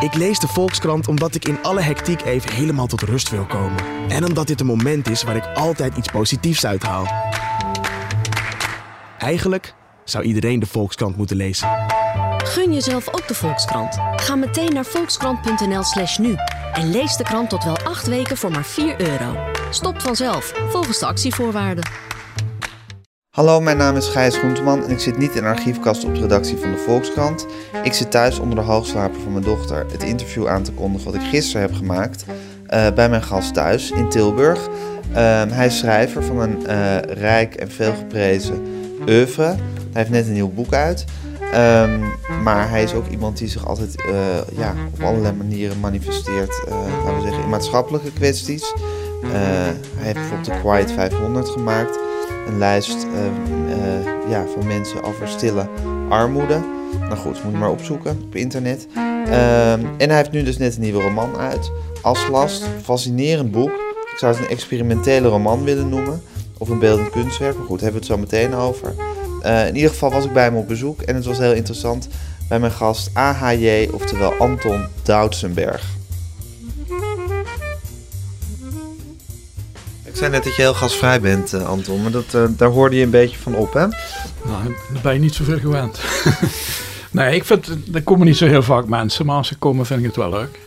Ik lees de Volkskrant omdat ik in alle hectiek even helemaal tot rust wil komen. En omdat dit een moment is waar ik altijd iets positiefs uithaal. Eigenlijk zou iedereen de Volkskrant moeten lezen. Gun jezelf ook de Volkskrant. Ga meteen naar volkskrant.nl/slash nu en lees de krant tot wel acht weken voor maar 4 euro. Stopt vanzelf, volgens de actievoorwaarden. Hallo, mijn naam is Gijs Groenteman en ik zit niet in de archiefkast op de redactie van de Volkskrant. Ik zit thuis onder de hoogslaper van mijn dochter het interview aan te kondigen wat ik gisteren heb gemaakt eh, bij mijn gast thuis in Tilburg. Ehm, hij is schrijver van een eh, rijk en veelgeprezen oeuvre. Hij heeft net een nieuw boek uit. Ehm, maar hij is ook iemand die zich altijd eh, ja, op allerlei manieren manifesteert, laten we zeggen, in maatschappelijke kwesties. hij heeft bijvoorbeeld de Quiet 500 gemaakt een lijst ehm, eh, ja, van mensen over stille armoede. Nou goed, moet je maar opzoeken op internet. Ehm, en hij heeft nu dus net een nieuwe roman uit. Aslast, fascinerend boek. Ik zou het een experimentele roman willen noemen. Of een beeldend kunstwerk. Maar goed, hebben we het zo meteen over. Uh, in ieder geval was ik bij hem op bezoek en het was heel interessant bij mijn gast AHJ, oftewel Anton Doutsenberg. Zei net dat je heel gasvrij bent, uh, Anton. Maar dat, uh, daar hoorde je een beetje van op, hè? Nou, daar ben je niet zoveel gewend. nee, ik vind, er komen niet zo heel vaak mensen. Maar als ze komen, vind ik het wel leuk.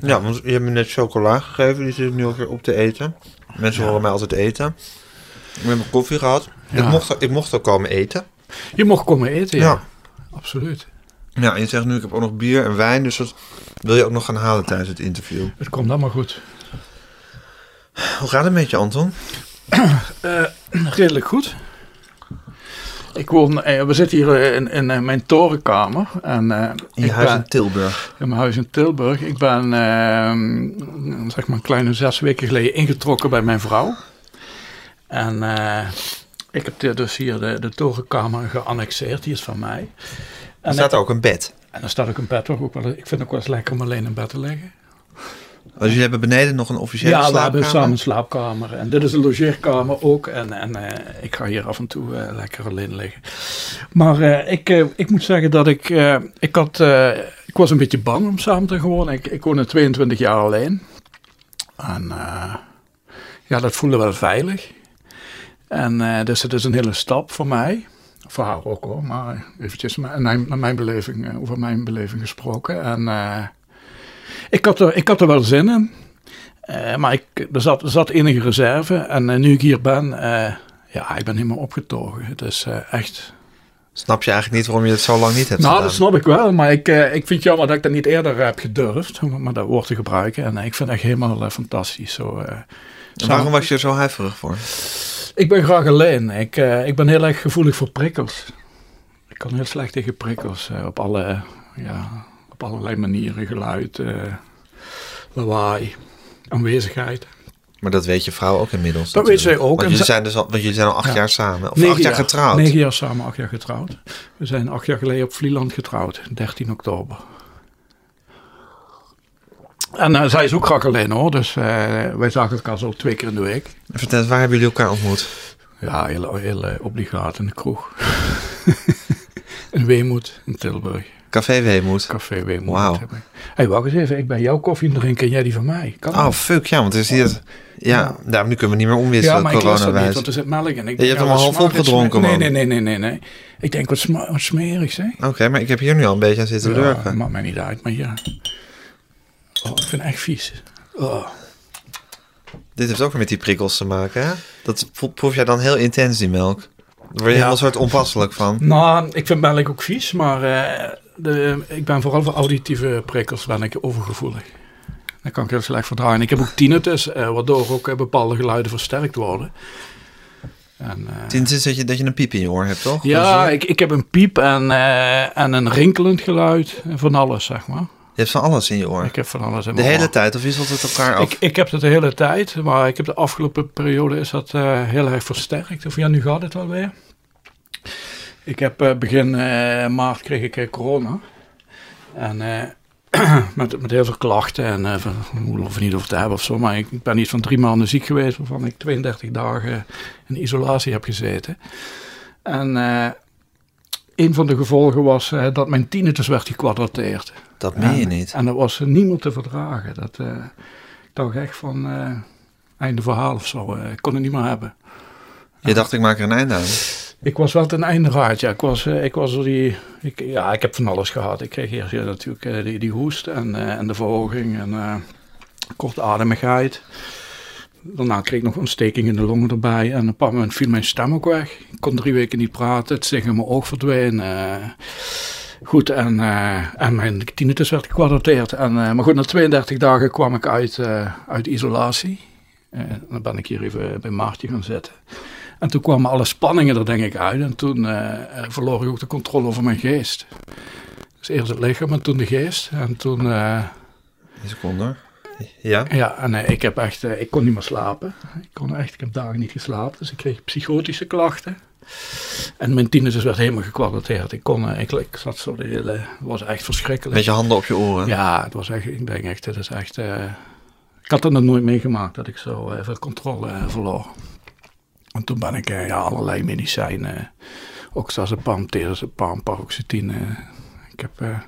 Ja, want je hebt me net chocola gegeven. Die zit nu ook weer op te eten. Mensen horen mij altijd eten. We hebben koffie gehad. Ik, mocht, ik mocht ook komen eten. Je mocht komen eten, ja. Absoluut. Ja, en je zegt nu, ik heb ook nog bier en wijn. Dus dat wil je ook nog gaan halen tijdens het interview. Het komt allemaal goed. Hoe gaat het met je, Anton? Uh, redelijk goed. Ik woon, uh, we zitten hier in, in, in mijn torenkamer. En, uh, in je huis in Tilburg? In mijn huis in Tilburg. Ik ben ehm, zeg maar een kleine zes weken geleden ingetrokken bij mijn vrouw. En ik heb dus hier de, de torenkamer geannexeerd. Die is van mij. En er staat ook een bed. En er staat ook een bed. Ook wel, ik vind het ook wel eens lekker om alleen in bed te liggen. Dus jullie hebben beneden nog een officiële ja, slaapkamer? Ja, we hebben samen een slaapkamer. En dit is een logeerkamer ook. En, en uh, ik ga hier af en toe uh, lekker alleen liggen. Maar uh, ik, ik moet zeggen dat ik... ik, had, ik was een beetje bang om samen te wonen. Ik, ik woonde 22 jaar alleen. En ja, dat voelde wel veilig. En dus het is een hele stap voor mij. Voor haar ook hoor. Maar eventjes naar mijn, mijn beleving, over mijn beleving gesproken. En... Ik had er, ik had er wel zin in. Uh, maar ik, er, zat, er zat enige reserve. En uh, nu ik hier ben, uh, ja, ik ben helemaal opgetogen. Het is echt... Snap je eigenlijk niet waarom je het zo lang niet hebt nou, gedaan? dat snap ik wel. Maar ik, ik vind het jammer dat ik dat niet eerder heb gedurfd. Om dat woord te gebruiken. En ik vind het echt helemaal fantastisch. Zo, waarom was je er zo huiverig voor? Ik ben graag alleen. Ik, ik ben heel erg gevoelig voor prikkels. Ik kan heel slecht tegen prikkels. op alle... Ja, op allerlei manieren. Geluid, uh, lawaai, aanwezigheid. Maar dat weet je vrouw ook inmiddels. Dat weet zij ook. Want jullie, zijn dus al, want jullie zijn al acht ja. jaar samen. Of acht jaar, jaar getrouwd. Negen jaar samen, acht jaar getrouwd. We zijn acht jaar geleden op Vlieland getrouwd. 13 oktober. En uh, zij is ook graag alleen hoor. Dus uh, wij zagen elkaar zo twee keer in de week. Vertel, waar hebben jullie elkaar ontmoet? Ja, heel, heel uh, obligaat in de kroeg. in Weemoed in Tilburg. Café Weemoed. Café Weemoed. Wauw. Hey, wacht eens even. Ik ben jouw koffie drinken en jij die van mij. Kan oh, fuck. Ja, want er is hier... Ja, ja. Nou, nu kunnen we niet meer omwisselen. Ja, maar ik lust niet, want er zit melk in. Ik je hebt hem al half opgedronken, man. Nee, nee, nee, nee, nee. Ik denk, wat, wat smerig, zeg. Oké, okay, maar ik heb hier nu al een beetje aan zitten ja, lurken. maakt mij niet uit, maar ja. Oh, ik vind het echt vies. Oh. Dit heeft ook weer met die prikkels te maken, hè? Dat proef jij dan heel intens, die melk. Daar word je ja. heel soort onpasselijk van. Nou, ik vind melk ook vies, maar... Uh, de, ik ben vooral voor auditieve prikkels ben ik overgevoelig. Dat kan ik heel slecht verdragen. Ik heb ook tinnitus, uh, waardoor ook uh, bepaalde geluiden versterkt worden. En, uh, tinnitus is dat je, dat je een piep in je oor hebt, toch? Ja, ik, ik heb een piep en, en een rinkelend geluid. En van alles, zeg maar. Je hebt van alles in je oor? Ik heb van alles in De hele oor. tijd, of wisselt het elkaar af? Ik, ik heb het de hele tijd, maar ik heb de afgelopen periode is dat heel erg versterkt. Of ja, nu gaat het wel weer. Ik heb uh, begin uh, maart kreeg ik uh, corona. En met, met heel veel klachten en van, of niet over te hebben of zo. Maar ik, ik ben niet van drie maanden ziek geweest, waarvan ik 32 dagen in isolatie heb gezeten. En een van de gevolgen was eh, dat mijn tinnitus werd gekwadrateerd. Dat meen je niet. En dat was niemand te verdragen. Dat, eh, ik dacht echt van, eh, einde verhaal of zo. eh, ik kon het niet meer hebben. Je dacht, ik maak er een einde aan. Ik was wel ten einde raad, ja. Ik was, eh, ik was die, ik, ja, ik heb van alles gehad. Ik kreeg eerst natuurlijk eh, die, die hoest en, eh, en de verhoging en kortademigheid. Daarna kreeg ik nog ontsteking in de longen erbij. En op een bepaald moment viel mijn stem ook weg. Ik kon drie weken niet praten. Het zicht in mijn oog verdween. goed, en, en mijn tinnitus werd gekwadrateerd. En, maar goed, na 32 dagen kwam ik uit, uit isolatie. Dan ben ik hier even bij Maartje gaan zitten. En toen kwamen alle spanningen er denk ik uit. En toen eh, eh, verloor ik ook de controle over mijn geest. Dus eerst het lichaam en toen de geest. En toen... eh, Een seconde. hoor. Ja? ja, en ik heb echt, ik kon niet meer slapen. Ik kon echt, ik heb dagen niet geslapen, dus ik kreeg psychotische klachten. En mijn tinnitus werd helemaal gekwadrateerd. Ik kon, ik, ik zat zo de hele, het was echt verschrikkelijk. Met je handen op je oren. Ja, het was echt, ik denk echt, het is echt, ik had dat nog nooit meegemaakt dat ik zo eh, veel controle verloor. En toen ben ik eh, ja, allerlei medicijnen, oxazepam, terazepam, paroxetine. Ik heb, eh,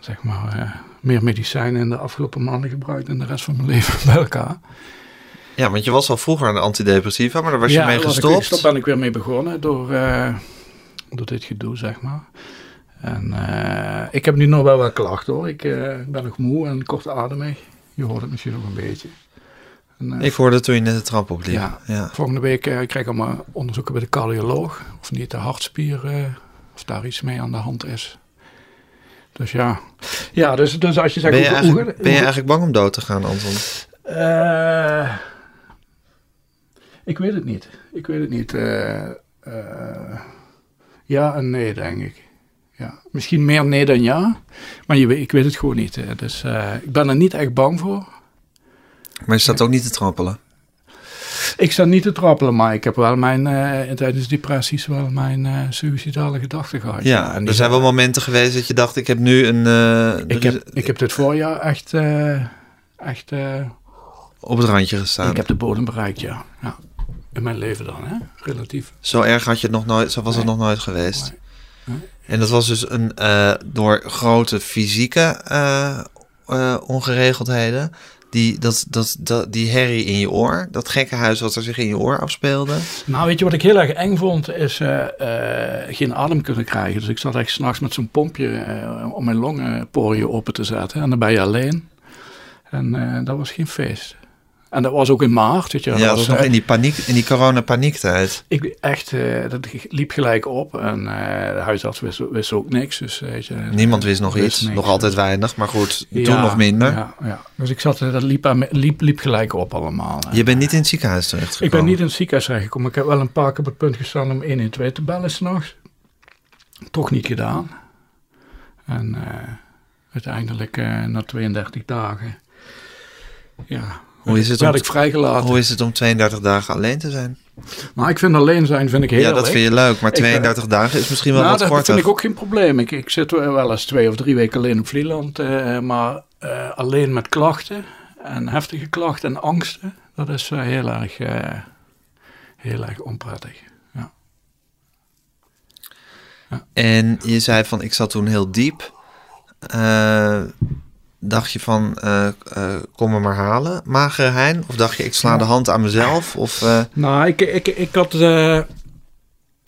zeg maar, eh, meer medicijnen in de afgelopen maanden gebruikt dan de rest van mijn leven bij elkaar. Ja, want je was al vroeger de antidepressiva, maar daar was je Ja, mee gestopt. weer- Daar ben ik weer mee begonnen door, eh, door dit gedoe, zeg maar. En eh, ik heb nu nog wel wat klachten hoor. Ik eh, ben nog moe en kortademig. Je hoort het misschien nog een beetje. En, eh, Ik hoorde toen je net de trap opliep. Ja. ja. Volgende week eh, krijg ik allemaal onderzoeken bij de cardioloog. Of niet de hartspier, eh, of daar iets mee aan de hand is. Dus ja. Ja, dus, dus als je zegt... Ben, je hoe- eigenlijk, hoe- ben je eigenlijk bang om dood te gaan, Anton? Ik weet het niet. Ik weet het niet. Ja en nee, denk ik. Ja. Misschien meer nee dan ja. Maar je ik weet het gewoon niet. Dus ik ben er niet echt bang voor. Maar je staat ook niet te trappelen. Ik sta niet te trappelen, maar ik heb wel mijn, eh, tijdens depressies wel mijn eh suïcidale gedachten gehad. Ja, en er zijn wel momenten geweest dat je dacht, ik heb nu een... eh, ik, heb, ik heb dit voorjaar echt, echt op het randje gestaan. ik heb de bodem bereikt, ja. ja. In mijn leven dan, hè? relatief. Zo erg had je het nog nooit, zo was het nog nooit geweest. Nee. Nee. En dat was dus een, door grote fysieke ongeregeldheden. Die, dat, dat, dat, die herrie in je oor, dat gekke huis wat er zich in je oor afspeelde. Nou, weet je wat ik heel erg eng vond? Is eh, eh, geen adem kunnen krijgen. Dus ik zat echt s'nachts met zo'n pompje eh, om mijn longenporiën open te zetten. En dan ben je alleen. En dat was geen feest. En dat was ook in maart. Weet je, Ja, dat was, nog eh, in die, paniek, in die corona-paniektijd. Ik echt, eh, dat liep gelijk op. En eh, de huisarts wist, wist ook niks. Dus, weet je, Niemand wist nog wist iets, niks. nog altijd weinig, maar goed, toen Ja, nog minder. Ja, ja. Dus ik zat, eh, dat liep, aan liep, liep gelijk op allemaal. Je bent niet in het ziekenhuis terecht Ik ben niet in het ziekenhuis terechtgekomen. Ik heb wel een paar keer op het punt gestaan om 112 te bellen s'nachts. Toch niet gedaan. En eh, uiteindelijk eh, na 32 dagen ja, Hoe is het werd om- ik vrijgelaten. Hoe is het om 32 dagen alleen te zijn? Maar ik vind alleen zijn vind ik heel ja, dat vind je leuk, maar Ik, eh, 32 dagen is misschien wel nou, wat dat korter. vind ik ook geen probleem. Ik, ik zit wel eens twee of drie weken alleen op Vlieland. eh, maar eh, alleen met klachten en heftige klachten en angsten. Dat is eh, heel, erg, heel erg onprettig. Ja. En je zei van, ik zat toen heel diep. Dacht je van, eh, eh, kom me maar halen, magere hein? Of dacht je, ik sla de hand aan mezelf? Of, eh, Nou, ik, ik, ik had.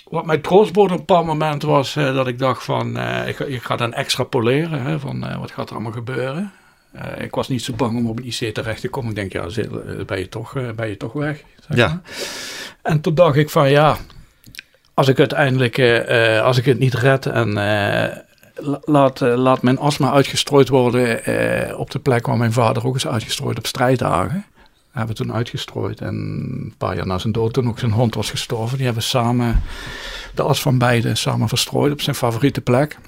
wat mijn troostbode op een bepaald moment was dat ik dacht van. ik, ga- ik ga dan extrapoleren. Hè, van wat gaat er allemaal gebeuren? Ik was niet zo bang om op een IC terecht te komen. Ik denk, ja, ben je toch, ben je toch weg? zeg Ja. maar. En toen dacht ik van ja. Als ik uiteindelijk. als ik het niet red en. La- laat, eh, laat mijn astma uitgestrooid worden eh, op de plek waar mijn vader ook is uitgestrooid op strijddagen hebben we toen uitgestrooid. En een paar jaar na zijn dood, toen ook zijn hond was gestorven, die hebben samen de as van beide samen verstrooid op zijn favoriete plek.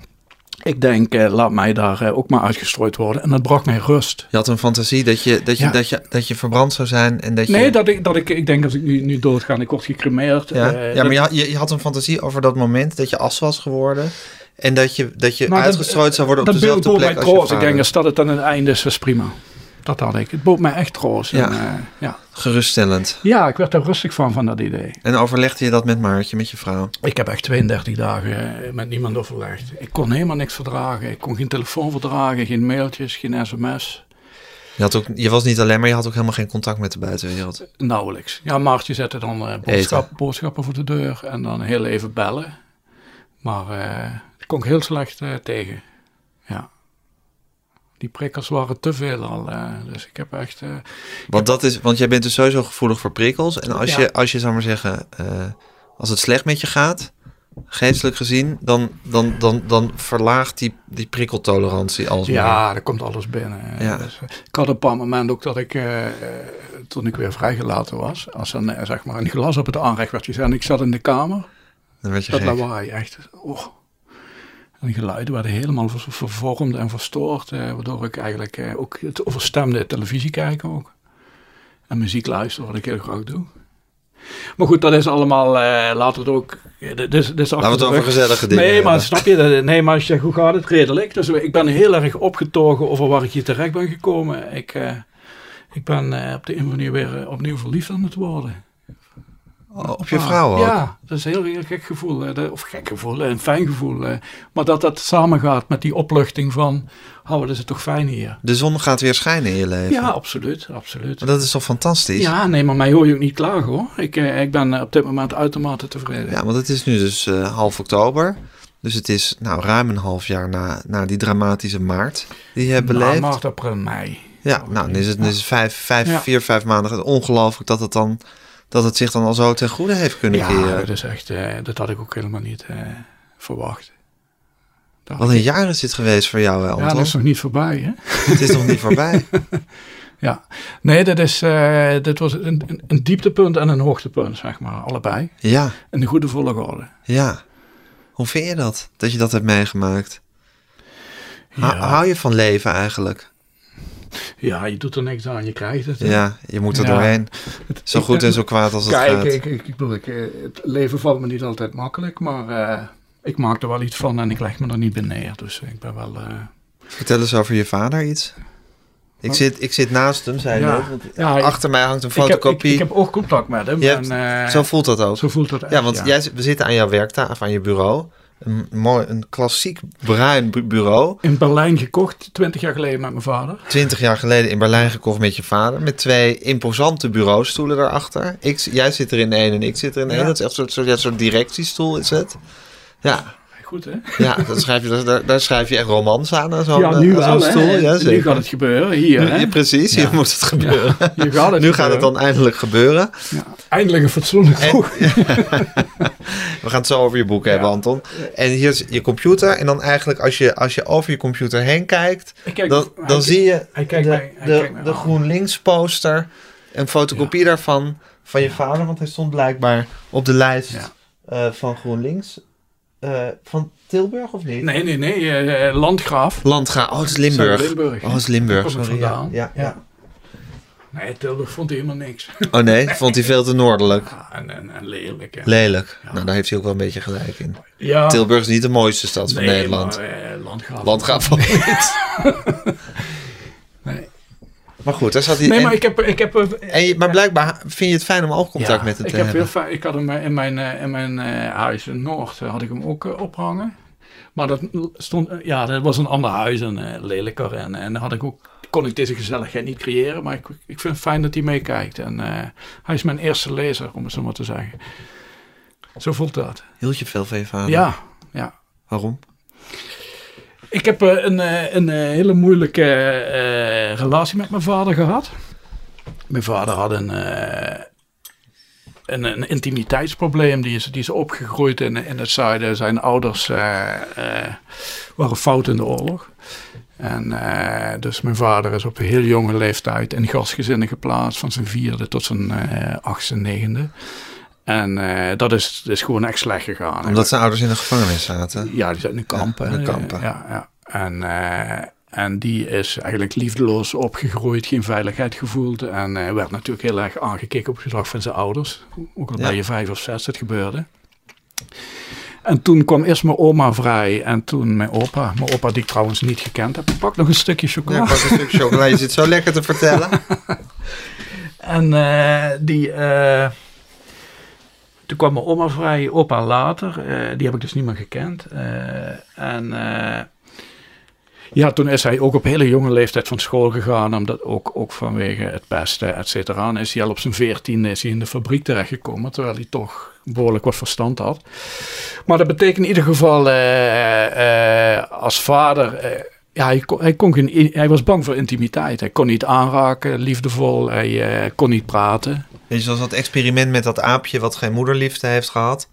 Ik denk, eh, laat mij daar eh, ook maar uitgestrooid worden. En dat bracht mij rust. je had een fantasie dat je, dat je, Ja. dat je, dat je verbrand zou zijn en dat je... Nee, dat ik, dat ik, ik denk als ik nu, nu doodga en ik word gecremeerd. ja, eh, ja, maar je, je had een fantasie over dat moment dat je as was geworden... en dat je, dat je dat- uitgestrooid zou worden op dat dezelfde bood plek mij als je troost. Ik denk, als dat het dan een einde is, was prima. dat had ik. Het bood mij echt troost. Ja. En, eh, ja. Geruststellend. ja, ik werd er rustig van, van dat idee. En overlegde je dat met Maartje, met je vrouw? Ik heb echt 32 dagen eh, met niemand overlegd. Ik kon helemaal niks verdragen. Ik kon geen telefoon verdragen, geen mailtjes, geen sms. Je, had ook, je was niet alleen, maar je had ook helemaal geen contact met de buitenwereld. Nauwelijks. Ja, Maartje zette dan eh, boodschap, boodschappen voor de deur en dan heel even bellen. Maar kon ik heel slecht eh, tegen. Ja. Die prikkels waren te veel al. eh, dus ik heb echt... eh, Want, dat is, want jij bent dus sowieso gevoelig voor prikkels. En als Ja. je, als je zou maar zeggen, als het slecht met je gaat, geestelijk gezien, dan, dan, dan, dan verlaagt die, die prikkeltolerantie alsmaar. Ja, er komt alles binnen. Ja. Dus, ik had op een bepaald moment ook dat ik, toen ik weer vrijgelaten was, als een, eh, zeg maar een glas op het aanrecht werd gezet en ik zat in de kamer, Dan werd je dat gek. lawaai echt, oh. En geluiden werden helemaal ver- vervormd en verstoord, eh, waardoor ik eigenlijk eh, ook het overstemde televisie kijken ook. En muziek luisteren, wat ik heel graag doe. Maar goed, dat is allemaal eh, later het ook. Dit is, dit is Laten we het over gezellige dingen Nee, maar snap je? Nee, maar als je zegt, hoe gaat het? Redelijk. Dus ik ben heel erg opgetogen over waar ik hier terecht ben gekomen. Ik, eh, ik ben eh, op de een of andere manier weer opnieuw verliefd aan het worden. Op je vrouw ook? Ja, dat is een heel, heel gek gevoel. Of gek gevoel, een fijn gevoel. Maar dat dat samengaat met die opluchting van, oh, wat is het toch fijn hier. De zon gaat weer schijnen in je leven. Ja, absoluut, absoluut. Maar dat is toch fantastisch? Ja, nee, maar mij hoor je ook niet klagen hoor. Ik, eh, ik ben eh, op dit moment uitermate tevreden. Ja, want het is nu dus eh, half oktober. Dus het is nou, ruim een half jaar na, na die dramatische maart die je hebt beleefd. maart, april, mei. Ja, nou, dan is het, dan is het vijf, vijf, Ja. vier, vijf maanden. Ongelooflijk dat het, dan, dat het zich dan al zo ten goede heeft kunnen Ja, keren. dat is echt, eh, dat had ik ook helemaal niet eh, verwacht. Dat Wat een jaar is dit geweest voor jou, hè, ja, dat is nog niet voorbij, hè? Het is nog niet voorbij. Ja. Nee, dat is, eh, dit was een, een, een dieptepunt en een hoogtepunt, zeg maar, allebei. Ja, In de goede volgorde. ja. Hoe vind je dat, dat je dat hebt meegemaakt? Ja. Hou je van leven eigenlijk? Ja, je doet er niks aan, je krijgt het. hè. Ja, je moet er Ja. doorheen. Zo ik- goed en zo kwaad als het Kijk, gaat. ik, ik, ik bedoel, ik, eh, het leven valt me niet altijd makkelijk, maar eh, ik maak er wel iets van en ik leg me er niet bij neer. Dus ik ben wel... eh, Vertel eens over je vader iets. Ik, Wat? zit, ik zit naast hem, zei Ja. ik- Achter mij hangt een ik, heb, ik, fotocopie. ik heb oogcontact met hem. Hebt- en, Zo voelt dat ook. zo voelt dat echt, Ja, want Jij, we zitten aan jouw werktafel, aan je bureau. Een, mooi, een klassiek bruin bu- bureau. In Berlijn gekocht, twintig jaar geleden met mijn vader. Twintig jaar geleden in Berlijn gekocht met je vader. Met twee imposante bureaustoelen daarachter. Ik, jij zit er in één en ik zit er in één. Ja. Dat is echt een soort, soort, soort directiestoel is het. Ja, Goed, hè? ja dan schrijf je, daar, daar schrijf je echt romans aan. zo'n ja, nu aan wel, stoel. Ja, Nu gaat het gebeuren, hier, hè. Precies, hier moet het gebeuren. Hier gaat het nu gaat het dan eindelijk gebeuren. Ja, eindelijk een fatsoenlijk En- boek. We gaan het zo over je boek hebben, Anton. En hier is je computer. En dan eigenlijk als je, als je over je computer heen kijkt... Kijk- dan, dan zie je de, mij- de, de. GroenLinks poster. Een fotocopie daarvan van je vader. Want hij stond blijkbaar op de lijst eh, van GroenLinks. Eh, van Tilburg of niet? Nee, nee, nee, eh, eh, Landgraaf. Landga. Oh, het is Limburg. Zuid-Limburg, Oh, het is Limburg. Daar kom ik Sorry. Ja. Ja, ja. Nee, Tilburg vond hij helemaal niks. Oh nee, vond hij veel te noordelijk. Ja, en, en, en lelijk, hè. Lelijk. Nou, daar heeft hij ook wel een beetje gelijk in. Ja. Tilburg is niet de mooiste stad van Nee, Nederland. Maar, eh, Landgraaf. Landgraaf van niet. Maar goed, daar zat hij. nee en- maar ik heb... Ik heb eh, En je, maar blijkbaar vind je het fijn om oogcontact ja, met hem ik te heb hebben. heel fijn, ik had hem eh, in mijn, eh, in mijn eh, huis in Noord eh, had ik hem ook eh, ophangen. Maar dat stond, eh, ja, dat was een ander huis en eh, lelijker. En, en dan had ik ook, kon ik deze gezelligheid niet creëren. Maar ik, ik vind het fijn dat hij meekijkt. En eh, hij is mijn eerste lezer, om het zo maar te zeggen. Zo voelt dat. Hield je veel van je vader? Ja, ja. Waarom? Ik heb eh, een, eh, een eh, hele moeilijke relatie met mijn vader gehad. Mijn vader had een, eh, een, een intimiteitsprobleem. Die is, die is opgegroeid in, in het zuiden. Zijn ouders waren fout in de oorlog. En dus mijn vader is op een heel jonge leeftijd in gastgezinnen geplaatst. Van zijn vierde tot zijn eh, achtste, negende. En eh, dat, is, is gewoon echt slecht gegaan. Omdat zijn ouders in de gevangenis zaten. Ja, die zat in de kampen. in kampen. Ja, ja. En, eh, en die is eigenlijk liefdeloos opgegroeid, geen veiligheid gevoeld. En eh, werd natuurlijk heel erg aangekeken op het gedrag van zijn ouders. Ook al Ja. bij je vijf of zes het gebeurde. En toen kwam eerst mijn oma vrij en toen mijn opa. Mijn opa die ik trouwens niet gekend heb. Pak nog een stukje chocola. Ja, pak een stuk chocola. Je zit zo lekker te vertellen. En die, toen kwam mijn oma vrij, opa later. Eh, die heb ik dus niet meer gekend. Eh, en eh, ja, toen is hij ook op hele jonge leeftijd van school gegaan. Omdat ook, ook vanwege het pesten, et cetera. En is hij al op zijn hij in de fabriek terechtgekomen. Terwijl hij toch behoorlijk wat verstand had. Maar dat betekent in ieder geval als vader... ja, hij, kon, hij, kon geen, hij was bang voor intimiteit. Hij kon niet aanraken, liefdevol. Hij eh, kon niet praten. Weet je, zoals dat experiment met dat aapje wat geen moederliefde heeft gehad.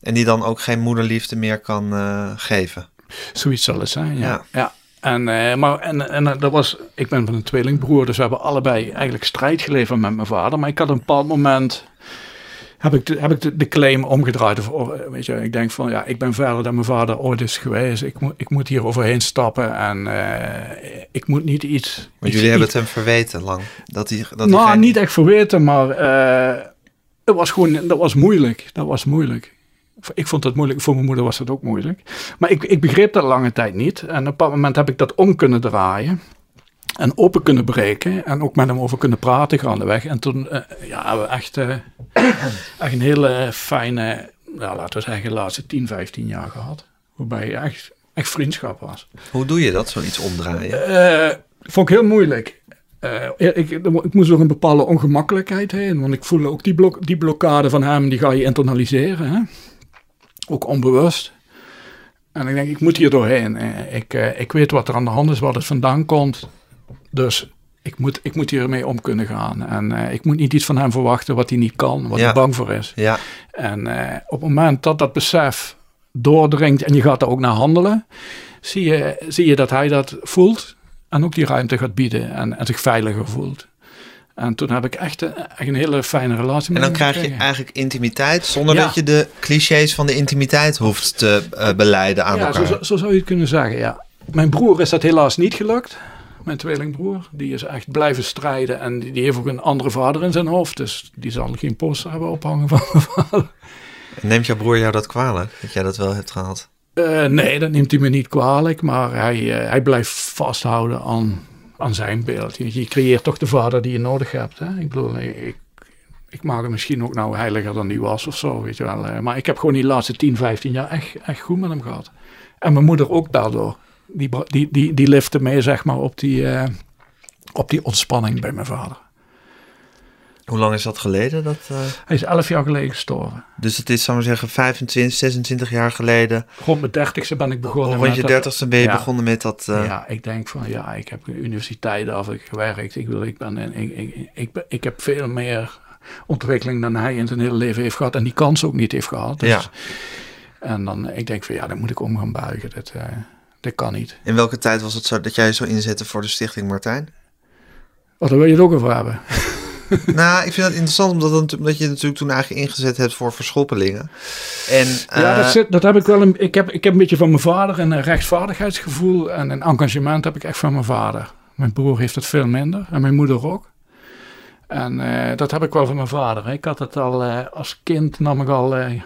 En die dan ook geen moederliefde meer kan eh, geven. Zoiets zal het zijn, ja. Ja. ja. En, eh, maar, en, en dat was, ik ben van een tweelingbroer, dus we hebben allebei eigenlijk strijd geleverd met mijn vader. Maar ik had een bepaald moment, heb ik de, heb ik de, de claim omgedraaid. Of, weet je, ik denk van, ja, ik ben verder dan mijn vader ooit is geweest. Ik, moet ik moet hier overheen stappen en eh, ik moet niet iets... Iets- jullie hebben het hem verweten lang. Dat hij, dat hij nou, niet echt verweten, maar eh, het was gewoon, dat was moeilijk. Dat was moeilijk. Ik vond het moeilijk, voor mijn moeder was het ook moeilijk. Maar ik, ik begreep dat lange tijd niet. En op een bepaald moment heb ik dat om kunnen draaien. En open kunnen breken. En ook met hem over kunnen praten gaandeweg. En toen eh, ja, hebben we echt, eh, echt een hele fijne, ja, laten we zeggen, de laatste 10, 15 jaar gehad. Waarbij echt, echt vriendschap was. Hoe doe je dat, zoiets omdraaien? Eh, vond ik heel moeilijk. Eh, ik, ik moest door een bepaalde ongemakkelijkheid heen. Want ik voelde ook die, blok, die blokkade van hem, die ga je internaliseren. Hè? Ook onbewust. En ik denk, ik moet hier doorheen. Ik, ik weet wat er aan de hand is, waar het vandaan komt. Dus ik moet, ik moet hiermee om kunnen gaan. En eh, ik moet niet iets van hem verwachten wat hij niet kan, wat Ja. hij bang voor is. Ja, En eh, op het moment dat dat besef doordringt en je gaat er ook naar handelen, zie je, zie je dat hij dat voelt en ook die ruimte gaat bieden en, en zich veiliger voelt. En toen heb ik echt, een- echt een hele fijne relatie en met dan hem krijg je gekregen. eigenlijk intimiteit zonder Ja. dat je de clichés van de intimiteit hoeft te eh, beleiden aan Ja, elkaar. zo, zo zou je het kunnen zeggen, ja. Mijn broer is dat helaas niet gelukt. Mijn tweelingbroer. Die is echt blijven strijden. En die, die heeft ook een andere vader in zijn hoofd. Dus die zal geen poster hebben ophangen van mijn vader. Neemt jouw broer jou dat kwalijk, dat jij dat wel hebt gehad? Eh, nee, dat neemt hij me niet kwalijk. Maar hij, eh, hij blijft vasthouden aan, aan zijn beeld. Je, je creëert toch de vader die je nodig hebt. Hè? Ik bedoel, ik, ik maak hem misschien ook nou heiliger dan die was of zo. Weet je wel. Eh, Maar ik heb gewoon die laatste 10, 15 jaar echt, echt goed met hem gehad. En mijn moeder ook daardoor. Die, die, die, die lifte mee, zeg maar, op die, eh, op die ontspanning bij mijn vader. Hoe lang is dat geleden? Dat, eh, Hij is 11 jaar geleden gestorven. Dus het is, zou ik maar zeggen, 25, 26 jaar geleden. Rond mijn dertigste ben ik begonnen Rond je dertigste ben je Ja. begonnen met dat... eh, Ja, ik denk van ja, ik heb universiteit af ik gewerkt. Ik, wil, ik, ben, ik, ik, ik, ik heb veel meer ontwikkeling dan hij in zijn hele leven heeft gehad. En die kans ook niet heeft gehad. Dus, Ja. En dan, ik denk van ja, dan moet ik om gaan buigen. Dat, dat kan niet. In welke tijd was het zo dat jij zo inzette voor de Stichting Martijn? Wat daar wil je het ook over hebben? nou, ik vind het interessant omdat, omdat je natuurlijk toen eigenlijk ingezet hebt voor verschoppelingen. En, ja, eh, dat, zit, dat heb ik wel. Een, ik, heb, ik heb een beetje van mijn vader een rechtvaardigheidsgevoel en een engagement heb ik echt van mijn vader. Mijn broer heeft het veel minder en mijn moeder ook. En eh, dat heb ik wel van mijn vader. hè. Ik had het al eh, als kind, nam ik al eh,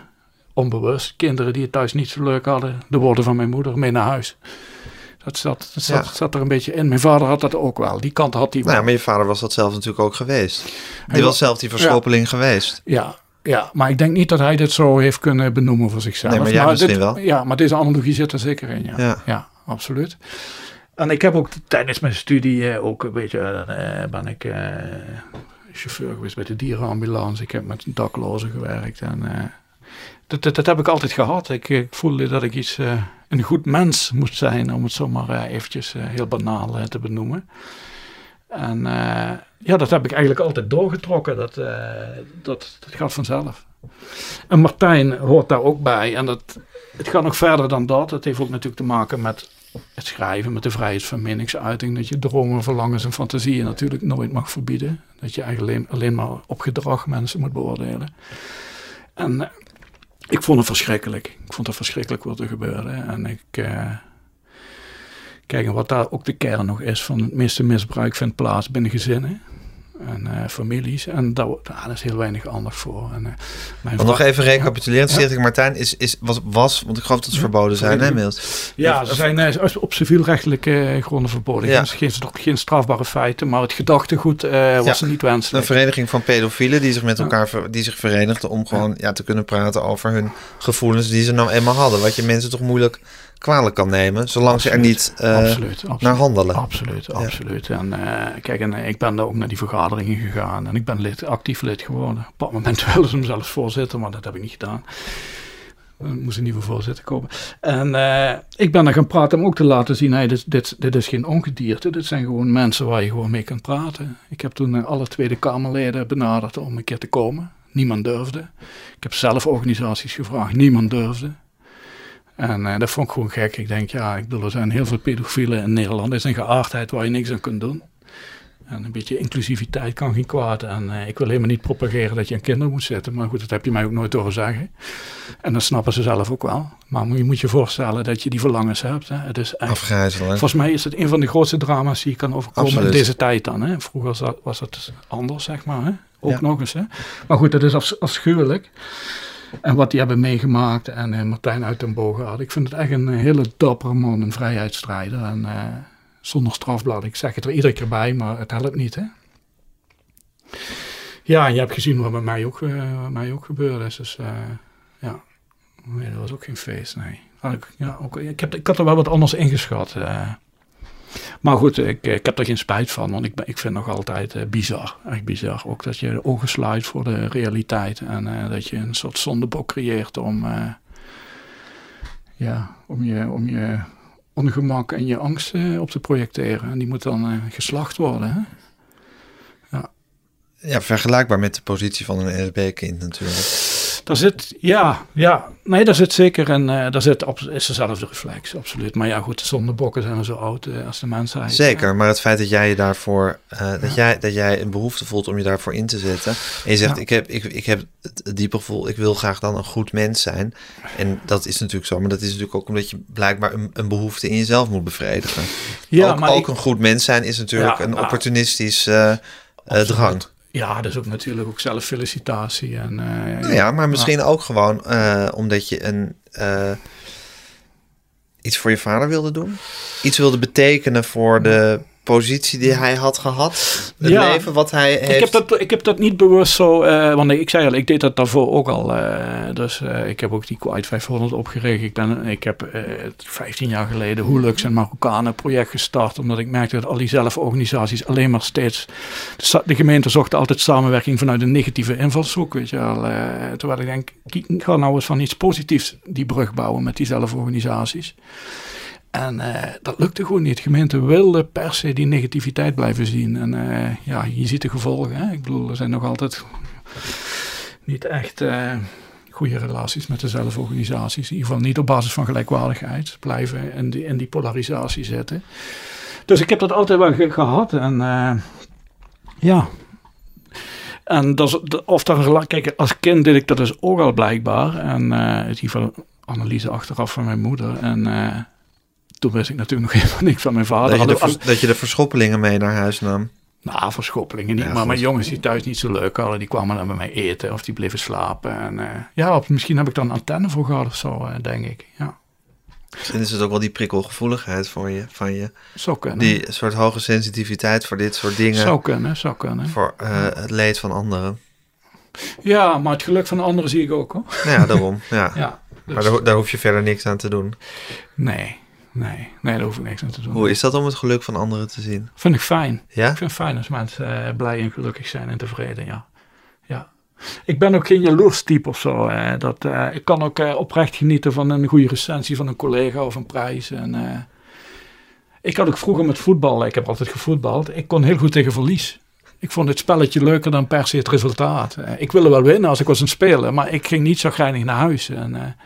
onbewust kinderen die het thuis niet zo leuk hadden, de woorden van mijn moeder mee naar huis. Dat zat, dat zat, Ja. zat er een beetje in. Mijn vader had dat ook wel. Die kant had hij wel. Nou, ja, maar je vader was dat zelf natuurlijk ook geweest. Die Hij was wa- zelf die verschoppeling geweest. Ja, ja, maar ik denk niet dat hij dit zo heeft kunnen benoemen voor zichzelf. Nee, maar jij misschien dit- wel. Ja, maar deze analogie zit er zeker in, ja. Ja. Ja, absoluut. En ik heb ook tijdens mijn studie eh, ook een beetje, eh, ben ik eh, chauffeur geweest bij de dierenambulance. Ik heb met daklozen gewerkt en eh, dat, dat, heb ik altijd gehad. Ik, ik voelde dat ik iets, eh, een goed mens moest zijn, om het zomaar eh, eventjes eh, heel banaal eh, te benoemen. En eh, ja, dat heb ik eigenlijk altijd doorgetrokken. Dat, eh, dat, gaat vanzelf. En Martijn hoort daar ook bij. En dat, het gaat nog verder dan dat. Het heeft ook natuurlijk te maken met het schrijven, met de vrijheid van meningsuiting. Dat je dromen, verlangens en fantasieën natuurlijk nooit mag verbieden. Dat je eigenlijk alleen, alleen maar op gedrag mensen moet beoordelen. En eh, ik vond het verschrikkelijk. Ik vond het verschrikkelijk wat er gebeurde. En ik... eh, Kijk, wat daar ook de kern nog is van het meeste misbruik vindt plaats binnen gezinnen. En eh, families. En daar, daar is heel weinig aandacht voor. En, uh, mijn nog even recapituleren. Ja. Stichting Martijn is, is, was, was, want ik geloof dat ze verboden zijn, hè, inmiddels? Ja, ze zijn uh, op civielrechtelijke gronden verboden. Ja. Geen, geen strafbare feiten, maar het gedachtegoed was niet wenselijk. Een vereniging van pedofielen die zich met elkaar die zich verenigden om gewoon ja. te kunnen praten over hun gevoelens die ze nou eenmaal hadden. Wat je mensen toch moeilijk kwalijk kan nemen, zolang ze er niet uh, absoluut, absoluut, naar handelen. Absoluut, absoluut. En uh, kijk, en ik ben daar ook naar die vergaderingen gegaan en ik ben lid, actief lid geworden. Op dat moment wilden ze hem zelfs voorzitter, maar dat heb ik niet gedaan. Er moest een nieuwe voorzitter komen. En uh, ik ben daar gaan praten om ook te laten zien: hey, dit, dit, dit is geen ongedierte. Dit zijn gewoon mensen waar je gewoon mee kan praten. Ik heb toen alle Tweede Kamerleden benaderd om een keer te komen. Niemand durfde. Ik heb zelf organisaties gevraagd. Niemand durfde. En uh, dat vond ik gewoon gek. Ik denk, ja, ik bedoel, er zijn heel veel pedofielen in Nederland. Er is een geaardheid waar je niks aan kunt doen. En een beetje inclusiviteit kan geen kwaad. En uh, ik wil helemaal niet propageren dat je een kinderen moet zetten. Maar goed, dat heb je mij ook nooit horen zeggen. En dat snappen ze zelf ook wel. Maar je moet je voorstellen dat je die verlangens hebt. Hè. Het is Afgrijzelijk. Volgens mij is het een van de grootste drama's die je kan overkomen Absoluut. in deze tijd dan. Hè. Vroeger was dat, was dat anders, zeg maar. Hè. Ook ja. nog eens. Hè. Maar goed, dat is afs afschuwelijk. En wat die hebben meegemaakt. En uh, Martijn uit den Bogaard. Ik vind het echt een hele dappere man, een vrijheidsstrijder. En uh, zonder strafblad. Ik zeg het er iedere keer bij, maar het helpt niet. Hè? Ja, je hebt gezien wat met mij ook, uh, mij ook gebeurd is. Dus ja, nee, dat was ook geen feest, nee. Ik, ja, ook, ik, heb, ik had er wel wat anders ingeschat. Maar goed, ik, ik heb er geen spijt van, want ik, ik vind nog altijd uh, bizar. Echt bizar. Ook dat je ogen sluit voor de realiteit. En uh, dat je een soort zondebok creëert om, ja, om, je, om je ongemak en je angst op te projecteren. En die moet dan geslacht worden. Hè? Ja. vergelijkbaar met de positie van een NSB-kind natuurlijk. Daar zit, ja, ja, nee, daar zit zeker een, uh, daar zit op, is dezelfde reflex, absoluut. Maar ja, goed, de zondebokken zijn zo oud uh, als de mensheid. Zeker, maar het feit dat jij je daarvoor, uh, dat, jij, dat jij een behoefte voelt om je daarvoor in te zetten. En je zegt, ik, heb, ik, ik heb het diepe gevoel, ik wil graag dan een goed mens zijn. En dat is natuurlijk zo, maar dat is natuurlijk ook omdat je blijkbaar een, een behoefte in jezelf moet bevredigen. Ja, ook, maar ook een goed mens zijn is natuurlijk een opportunistisch drang. Ja, dat is ook natuurlijk ook zelffelicitatie. En, uh, ja, maar misschien ook gewoon uh, omdat je een, uh, iets voor je vader wilde doen. Iets wilde betekenen voor de positie die hij had gehad. Het ja, leven wat hij heeft. Ik heb dat, ik heb dat niet bewust zo... Uh, want ik zei al, ik deed dat daarvoor ook al. Uh, dus uh, ik heb ook die Quiet 500 opgericht. Ik, ben, ik heb 15 jaar geleden Hulux en Marokkanen project gestart. Omdat ik merkte dat al die zelforganisaties alleen maar steeds... De, de gemeente zocht altijd samenwerking vanuit een negatieve invalshoek. Weet je wel. terwijl ik denk, ik ga nou eens van iets positiefs die brug bouwen met die zelforganisaties. En uh, dat lukte gewoon niet. De gemeente wilde per se die negativiteit blijven zien. En uh, ja, je ziet de gevolgen. Hè? Ik bedoel, er zijn nog altijd niet echt uh, goede relaties met de zelforganisaties. In ieder geval niet op basis van gelijkwaardigheid. Blijven in die, in die polarisatie zitten. Dus ik heb dat altijd wel ge gehad. En ja. En dat, of daar, kijk, als kind deed ik dat dus ook al blijkbaar. En in ieder geval analyse achteraf van mijn moeder. En toen wist ik natuurlijk nog helemaal niks van mijn vader. Dat je, de, dat je de verschoppelingen mee naar huis nam? Nou, verschoppelingen niet. maar mijn jongens die thuis niet zo leuk hadden, die kwamen dan bij mij eten of die bleven slapen. En uh, ja, misschien heb ik dan antenne voor gehad of zo, uh, denk ik. Ja. Misschien is het ook wel die prikkelgevoeligheid voor je, van je. Zou kunnen. Die soort hoge sensitiviteit voor dit soort dingen. Zou kunnen, zou kunnen. Voor uh, het leed van anderen. Ja, maar het geluk van anderen zie ik ook hoor. Ja, daarom. Ja. ja dus. Maar daar, daar hoef je verder niks aan te doen. Nee, Nee, nee, daar hoef ik niks aan te doen. Hoe is dat om het geluk van anderen te zien? Vind ik fijn. Ja? Ik vind het fijn als mensen uh, blij en gelukkig zijn en tevreden, ja. ja. Ik ben ook geen jaloers type of zo. Uh, dat, uh, ik kan ook oprecht genieten van een goede recensie van een collega of een prijs. En, ik had ook vroeger met voetbal, ik heb altijd gevoetbald, ik kon heel goed tegen verlies. Ik vond het spelletje leuker dan per se het resultaat. ik wilde wel winnen als ik was aan het spelen, maar ik ging niet zo grijnig naar huis. En,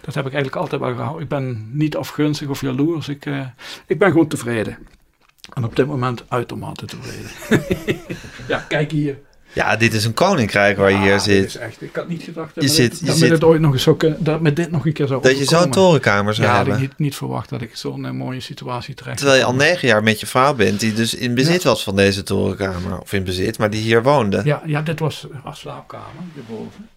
dat heb ik eigenlijk altijd wel gehouden. Ik ben niet afgunstig of jaloers. Ik, uh, ik ben gewoon tevreden. En op dit moment uitermate tevreden. ja, kijk hier. Ja, dit is een koninkrijk waar je Ja, hier zit. Is echt, ik had niet gedacht dat, Je zit- dit, je dat zit- dit ooit nog eens kunnen, dat me dit nog een keer zou Dat je zo'n torenkamer zou Ja, had ik hebben. niet, niet verwacht dat ik zo'n eh, mooie situatie terecht Terwijl je al negen jaar met je vrouw bent, die dus in bezit was van deze torenkamer. Of in bezit, maar die hier woonde. Ja, ja, dit was een slaapkamer hierboven.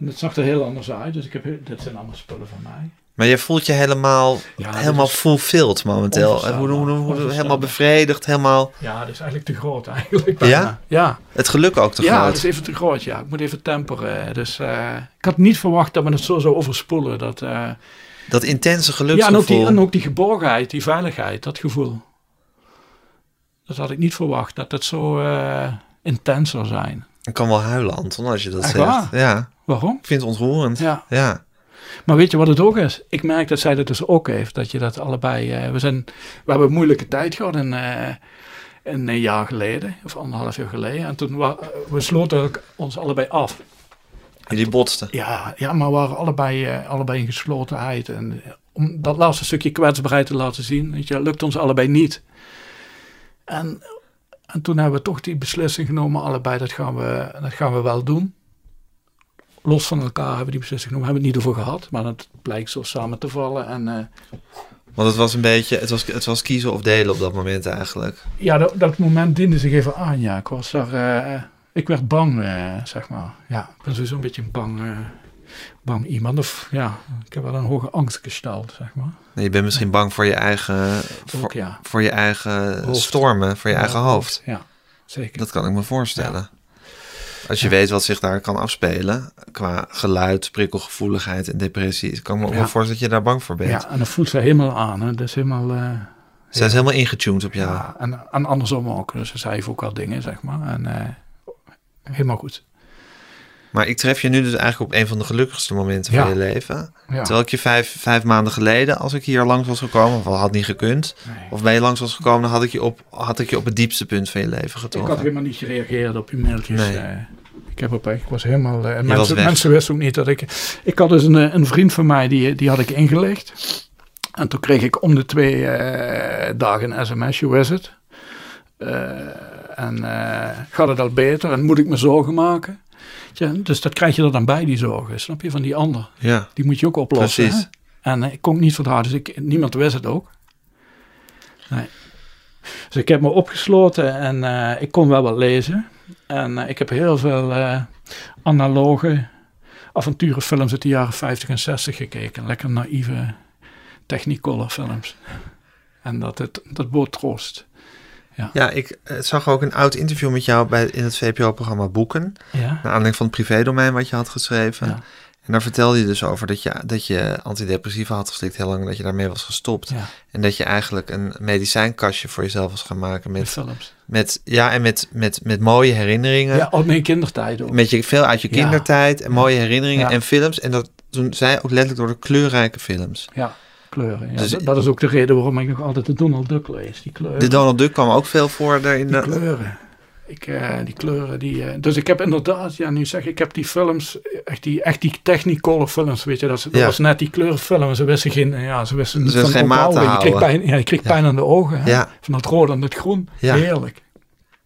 En het zag er heel anders uit, dus ik heb, dit zijn allemaal spullen van mij. Maar je voelt je helemaal, Ja, helemaal fulfilled momenteel. Hoe, hoe, helemaal bevredigd, helemaal Ja, dat is eigenlijk te groot eigenlijk. bijna. Ja, het geluk ook te ja groot. dat is even te groot, ja. Ik moet even temperen. Dus eh, ik had niet verwacht dat me het zo zou overspoelen. Dat, eh, Dat intense ja, geluksgevoel. en ook, die, en ook die geborgenheid, die veiligheid, dat gevoel. Dat had ik niet verwacht, dat het zo eh, intens zou zijn. Ik kan wel huilen, Anton, als je dat Echt zegt. waar? Ja, Waarom? ik vind het ontroerend. Ja. ja. Maar weet je wat het ook is? Ik merk dat zij dat dus ook heeft. Dat je dat allebei... eh, we, zijn, we hebben een moeilijke tijd gehad in, eh, in een jaar geleden. Of anderhalf jaar geleden. En toen wa- we sloten ons allebei af. Jullie botsten. Ja, ja maar we waren allebei, eh, allebei in geslotenheid. En om dat laatste stukje kwetsbaarheid te laten zien, weet je, lukt ons allebei niet. En, en toen hebben we toch die beslissing genomen, allebei, dat gaan we, dat gaan we wel doen. Los van elkaar hebben we die beslissing genomen, hebben we het niet over gehad, maar het blijkt zo samen te vallen. En eh, Want het was een beetje, het was, het was kiezen of delen op dat moment eigenlijk. ja, dat, dat moment diende zich even aan, ja. Ik was daar, eh, ik werd bang, eh, zeg maar. Ja, ik ben sowieso een beetje een bang, bang iemand. Of ja, ik heb wel een hoge angst gesteld, zeg maar. Nee, je bent misschien bang voor je eigen, voor, Ook ja. voor je eigen Hoofd. stormen, voor je Ja, eigen hoofd. Ja, zeker. Dat kan ik me voorstellen. Als je weet wat zich daar kan afspelen, qua geluid, prikkelgevoeligheid en depressie, kan ik me ook wel voorstellen dat je daar bang voor bent. ja, en dat voelt ze helemaal aan. Hè. Dat is helemaal... eh, Zij is helemaal ingetuned op jou. ja. en, en andersom ook. Dus zij heeft ook wel dingen, zeg maar. En eh, helemaal goed. Maar ik tref je nu dus eigenlijk op een van de gelukkigste momenten Ja. van je leven. Ja. Terwijl ik je vijf, vijf maanden geleden, als ik hier langs was gekomen, of al had niet gekund, Nee. of ben je langs was gekomen, dan had ik je op, had ik je op het diepste punt van je leven Ik had getroffen. helemaal niet gereageerd op je mailtjes. Nee. eh. ik heb op, ik was helemaal. was mensen, mensen wisten ook niet dat ik. Ik had dus een, eh, een vriend van mij die, die had ik ingelegd. En toen kreeg ik om de twee dagen een sms. Hoe is het? En gaat het al beter? En moet ik me zorgen maken? Ja, dus dat krijg je er dan bij, die zorgen. Snap je? Van die ander. Ja, Die moet je ook oplossen. Precies. hè? En eh, ik kon het niet verdragen, dus ik, niemand wist het ook. Nee. Dus ik heb me opgesloten en eh, ik kon wel wat lezen. En eh, ik heb heel veel analoge avonturenfilms uit de jaren 50 en 60 gekeken. Lekker naïeve Technicolor films. En dat, het, dat bood troost. Ja ik eh, zag ook een oud interview met jou bij, in het VPO-programma Boeken. Ja, Naar aanleiding van het privédomein wat je had geschreven. ja, En daar vertelde je dus over dat je, dat je antidepressiva had geslikt heel lang, dat je daarmee was gestopt. ja. En dat je eigenlijk een medicijnkastje voor jezelf was gaan maken met, films. met, ja, en met, met, met mooie herinneringen. Ja, op mijn kindertijd ook. Met je, veel uit je kindertijd en mooie herinneringen en films. En dat toen zij ook letterlijk door de kleurrijke films. Ja, kleuren. Ja, Dus- dat, dat is ook de reden waarom ik nog altijd de Donald Duck lees. Die kleuren. De Donald Duck kwam ook veel voor daar in Die de... kleuren. Ik, eh, die kleuren, die... eh, dus ik heb inderdaad, ja, nu zeg ik, ik heb die films, echt die, echt die Technicolor films, weet je, dat, dat Ja. was net die kleurenfilm. Ze wisten geen, ja, ze wisten niet van geen maat te. Je kreeg pijn, ja, je kreeg Ja. pijn aan de ogen, hè? Van het rood en het groen. Heerlijk.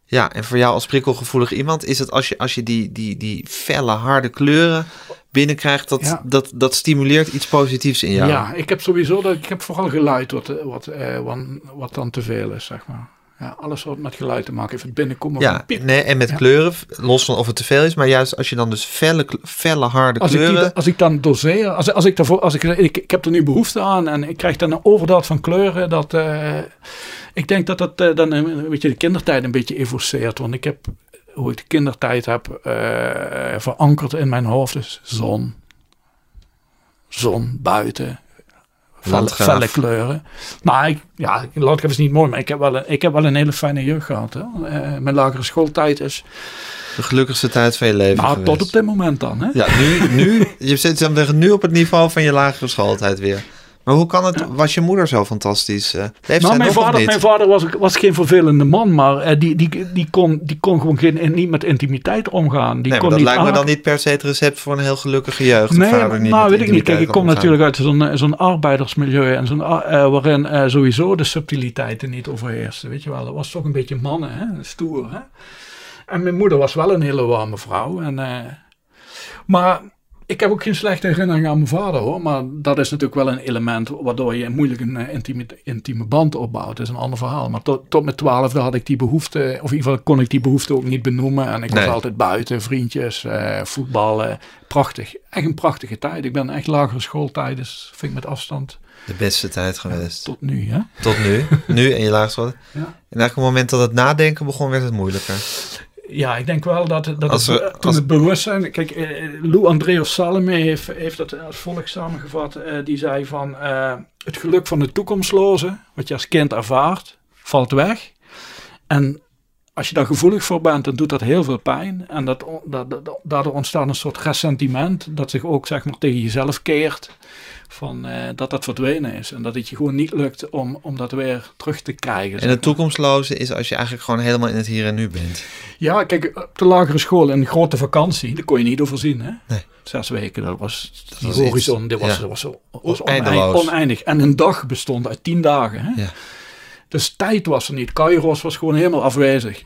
Ja, en voor jou als prikkelgevoelig iemand is het als je, als je die, die, die felle, harde kleuren binnenkrijgt, dat, Ja. dat, dat stimuleert iets positiefs in jou. Ja, ik heb sowieso, dat, ik heb vooral geluid wat, eh, wat, eh, wat, wat dan te veel is, zeg maar. Ja, alles wat met geluid te maken heeft, het binnenkomen Ja, piep. nee, en met Ja. kleuren, los van of het te veel is, maar juist als je dan dus felle, felle harde Als ik, kleuren... die, als ik dan doseer, als, als ik daarvoor, als ik, ik, ik heb er nu behoefte aan en ik krijg dan een overdaad van kleuren, dat, eh, ik denk dat dat dan een beetje de kindertijd een beetje evoceert. Want ik heb, hoe ik de kindertijd heb eh, verankerd in mijn hoofd, dus zon, zon, buiten, felle, felle kleuren. Maar ik, ja, landgraaf is niet mooi, maar ik heb wel een, ik heb wel een hele fijne jeugd gehad. Hè. Eh, mijn lagere schooltijd is, De gelukkigste tijd van je leven nou, geweest. tot op dit moment dan. Hè. Ja, nu, nu, je zit tegen nu op het niveau van je lagere schooltijd weer. Maar hoe kan het, was je moeder zo fantastisch? eh Nou, mijn vader, mijn vader was, was geen vervelende man, maar eh, die, die, die, kon, die kon gewoon geen, niet met intimiteit omgaan. Die nee, kon dat niet lijkt me dan niet per se het recept voor een heel gelukkige jeugd. Nee, vader niet nou weet ik niet. Kijk, ik kom omgaan. natuurlijk uit zo'n eh, zo'n arbeidersmilieu en zo'n, eh, waarin sowieso de subtiliteiten niet overheersten. Weet je wel, dat was toch een beetje mannen, hè? stoer. Hè? En mijn moeder was wel een hele warme vrouw. En, maar ik heb ook geen slechte herinneringen aan mijn vader hoor. Maar dat is natuurlijk wel een element waardoor je moeilijk een eh, intieme, intieme band opbouwt. Dat is een ander verhaal. Maar tot, tot mijn twaalfde had ik die behoefte, of in ieder geval kon ik die behoefte ook niet benoemen. En ik was altijd buiten, vriendjes, eh, voetballen. Prachtig. Echt een prachtige tijd. Ik ben echt lagere schooltijd, dus vind ik met afstand De beste tijd geweest. tot nu. Hè? Tot nu. Nu en je laagste. Ja. En eigenlijk op het moment dat het nadenken begon, werd het moeilijker. Ja, ik denk wel dat, dat Als het, we- toen als- het bewustzijn... Kijk, eh, Lou Andreas Salome heeft, heeft dat als volgt samengevat. eh, die zei van eh, het geluk van de toekomstloze, wat je als kind ervaart, valt weg. En als je daar gevoelig voor bent, dan doet dat heel veel pijn. En dat, dat- daardoor ontstaat een soort ressentiment dat zich ook zeg maar tegen jezelf keert. Van, eh, dat dat verdwenen is. En dat het je gewoon niet lukt om, om dat weer terug te krijgen. En het toekomstloze is als je eigenlijk gewoon helemaal in het hier en nu bent. Ja, kijk, op de lagere school een grote vakantie, daar kon je niet overzien. Hè? Nee. Zes weken, dat was die was horizon, iets, dit was, ja. dat was, oneindig, oneindig. En een dag bestond uit tien dagen. Hè? Ja. Dus tijd was er niet. Kairos was gewoon helemaal afwezig.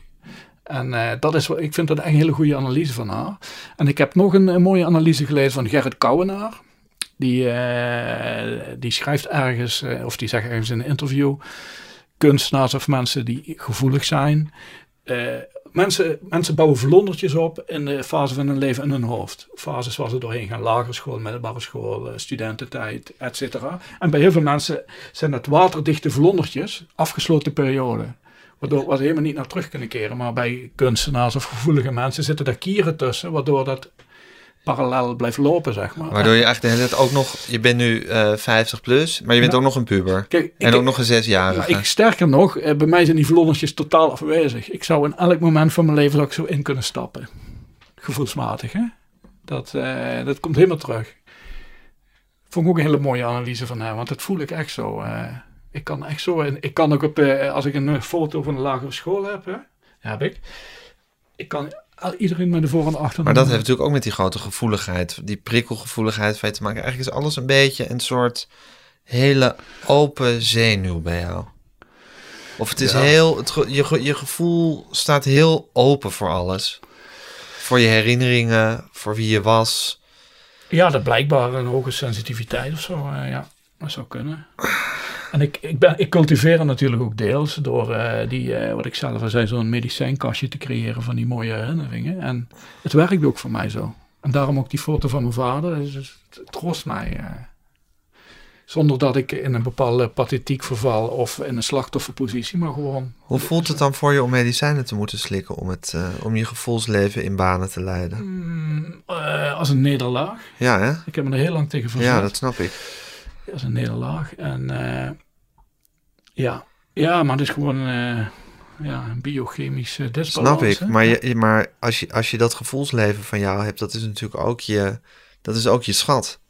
En eh, dat is, ik vind dat echt een hele goede analyse van haar. En ik heb nog een, een mooie analyse gelezen van Gerrit Kouwenaar. Die, eh, die schrijft ergens, eh, of die zegt ergens in een interview, kunstenaars of mensen die gevoelig zijn. eh, mensen, mensen bouwen vlondertjes op in de fase van hun leven in hun hoofd. Fases waar ze doorheen gaan, lagere school, middelbare school, studententijd, et cetera. En bij heel veel mensen zijn dat waterdichte vlondertjes, afgesloten periode. Waardoor waar ze helemaal niet naar terug kunnen keren. Maar bij kunstenaars of gevoelige mensen zitten daar kieren tussen, waardoor dat parallel blijft lopen, zeg maar. Waardoor je eigenlijk de hele tijd ook nog... Je bent nu eh 50 plus, maar je bent ook nog een puber. Kijk, ik- en ook nog een zesjarige. Ja, ik, sterker nog, eh, bij mij zijn die vlondertjes totaal afwezig. Ik zou in elk moment van mijn leven ik zo in kunnen stappen. Gevoelsmatig, hè? Dat, eh, dat komt helemaal terug. Vond ik ook een hele mooie analyse van hem, want dat voel ik echt zo. eh. ik kan echt zo, en ik kan ook op, eh, als ik een eh, foto van een lagere school heb, hè, heb ik. Ik kan iedereen met de voor- en achter. Maar dat heeft natuurlijk ook met die grote gevoeligheid, die prikkelgevoeligheid van je te maken. Eigenlijk is alles een beetje een soort hele open zenuw bij jou. Of het is Ja. heel, het, je, je gevoel staat heel open voor alles. Voor je herinneringen, voor wie je was. Ja, dat blijkbaar een hoge sensitiviteit of zo. eh, ja, dat zou kunnen. En ik, ik, ben, ik cultiveer het natuurlijk ook deels door eh, die, eh, wat ik zelf al zei, zo'n medicijnkastje te creëren van die mooie herinneringen. En het werkt ook voor mij zo. En daarom ook die foto van mijn vader. Dus het, troost mij. eh. zonder dat ik in een bepaalde pathetiek verval of in een slachtofferpositie, maar gewoon. Hoe voelt het dan voor je om medicijnen te moeten slikken om, het, om je gevoelsleven in banen te leiden? mm, als een nederlaag. Ja, hè? Ik heb me er heel lang tegen verzet. Ja, dat snap ik. Dat is een nederlaag. En eh, ja. ja, maar het is gewoon eh, ja, een biochemisch uh, disbalans. Snap ik. hè? Maar, je, maar als, je, als je dat gevoelsleven van jou hebt, dat is natuurlijk ook je, dat is ook je schat.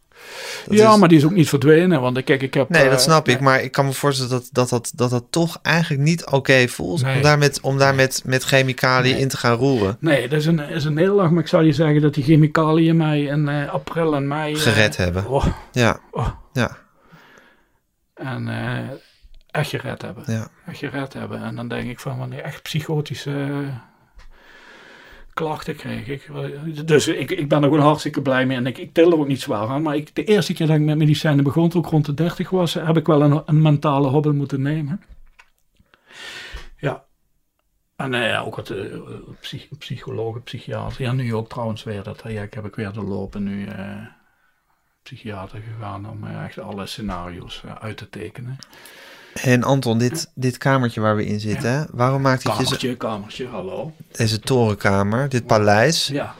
Dat ja, is- maar die is ook niet verdwenen. Want kijk, ik heb... Nee, eh, dat snap ik. Maar ik kan me voorstellen dat dat, dat, dat, dat toch eigenlijk niet oké voelt. Nee. Om daar, met, om daar met, met chemicaliën Nee. in te gaan roeren. Nee, dat is een, is een nederlaag. Maar ik zou je zeggen dat die chemicaliën mij in eh, april en mei... eh, Gered hebben. oh, Ja, oh, ja, en eh, echt gered hebben. ja. Echt gered hebben. En dan denk ik van, wanneer echt psychotische eh, klachten kreeg ik. Dus ik, ik ben er gewoon hartstikke blij mee. En ik, ik tel er ook niet zwaar aan. Maar ik, de eerste keer dat ik met medicijnen begon, toen ik rond de 30 was, heb ik wel een, een mentale hobbel moeten nemen. Ja. En eh, ook het psych, psychologen, psychiater. Ja, nu ook trouwens weer. Dat ja, ik heb ik weer doorlopen nu. Psychiater gegaan om eh, echt alle scenario's eh, uit te tekenen. En Anton, dit, dit kamertje waar we in zitten, waarom maakt het je zo, Kamertje, hallo. deze torenkamer, dit paleis, Ja.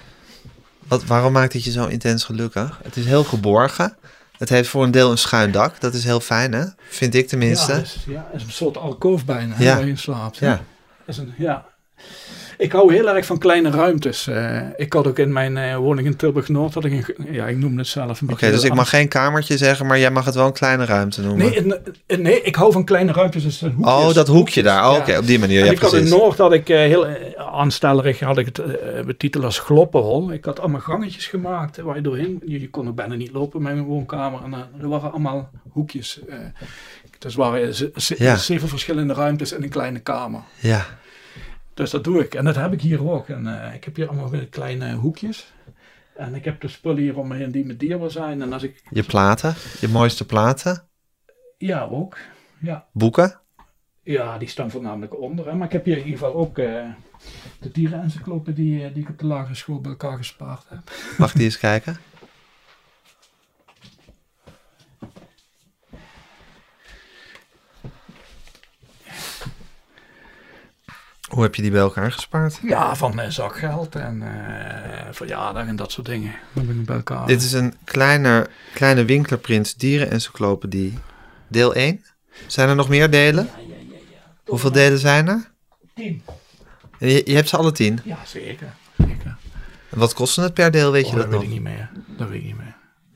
wat, waarom maakt het je zo intens gelukkig? Het is heel geborgen. Het heeft voor een deel een schuin dak. Dat is heel fijn, hè? Vind ik tenminste. Ja, is, ja, is een soort alkoof bijna, Ja. waar je in slaapt. hè. Ja. Is een, ja. Ik hou heel erg van kleine ruimtes. eh. ik had ook in mijn eh, woning in Tilburg-Noord, had ik een, ja, ik noem het zelf een Oké, dus ik mag geen kamertje zeggen, maar jij mag het wel een kleine ruimte noemen. Nee, nee, ik hou van kleine ruimtes. Dus hoekjes, oh, dat hoekje daar. Oh. Oké, op die manier. En Ja, ik had in. Noord had ik eh, heel aanstellerig had ik het betiteld als glopperhol. Ik had allemaal gangetjes gemaakt waar je doorheen. Je, je kon ook bijna niet lopen met mijn woonkamer. En er waren allemaal hoekjes. dus waren Ja. zeven verschillende ruimtes in een kleine kamer. Ja, Dus dat doe ik. En dat heb ik hier ook. En eh, ik heb hier allemaal weer kleine hoekjes. En ik heb de spullen hier om me heen die met dierbaar zijn. En als ik... Je platen, je mooiste platen, Ja, ook. Ja. boeken. Ja, die staan voornamelijk onder. Hè. Maar ik heb hier in ieder geval ook eh, de dierenencyclopedie die, die ik op de lagere school bij elkaar gespaard heb. Mag ik die eens kijken? Hoe heb je die bij elkaar gespaard? Ja, van mijn zakgeld en eh verjaardag en dat soort dingen. Dan ben ik bij elkaar. Dit is een kleine, kleine Winklerprins dierenencyclopedie. Deel 1. Zijn er nog meer delen? Hoeveel delen zijn er? Tien. Je, je hebt ze alle tien. Ja, zeker. zeker. En wat kostte het per deel, weet je Oh, dat dat weet nog? ik niet meer. Dat weet ik niet meer.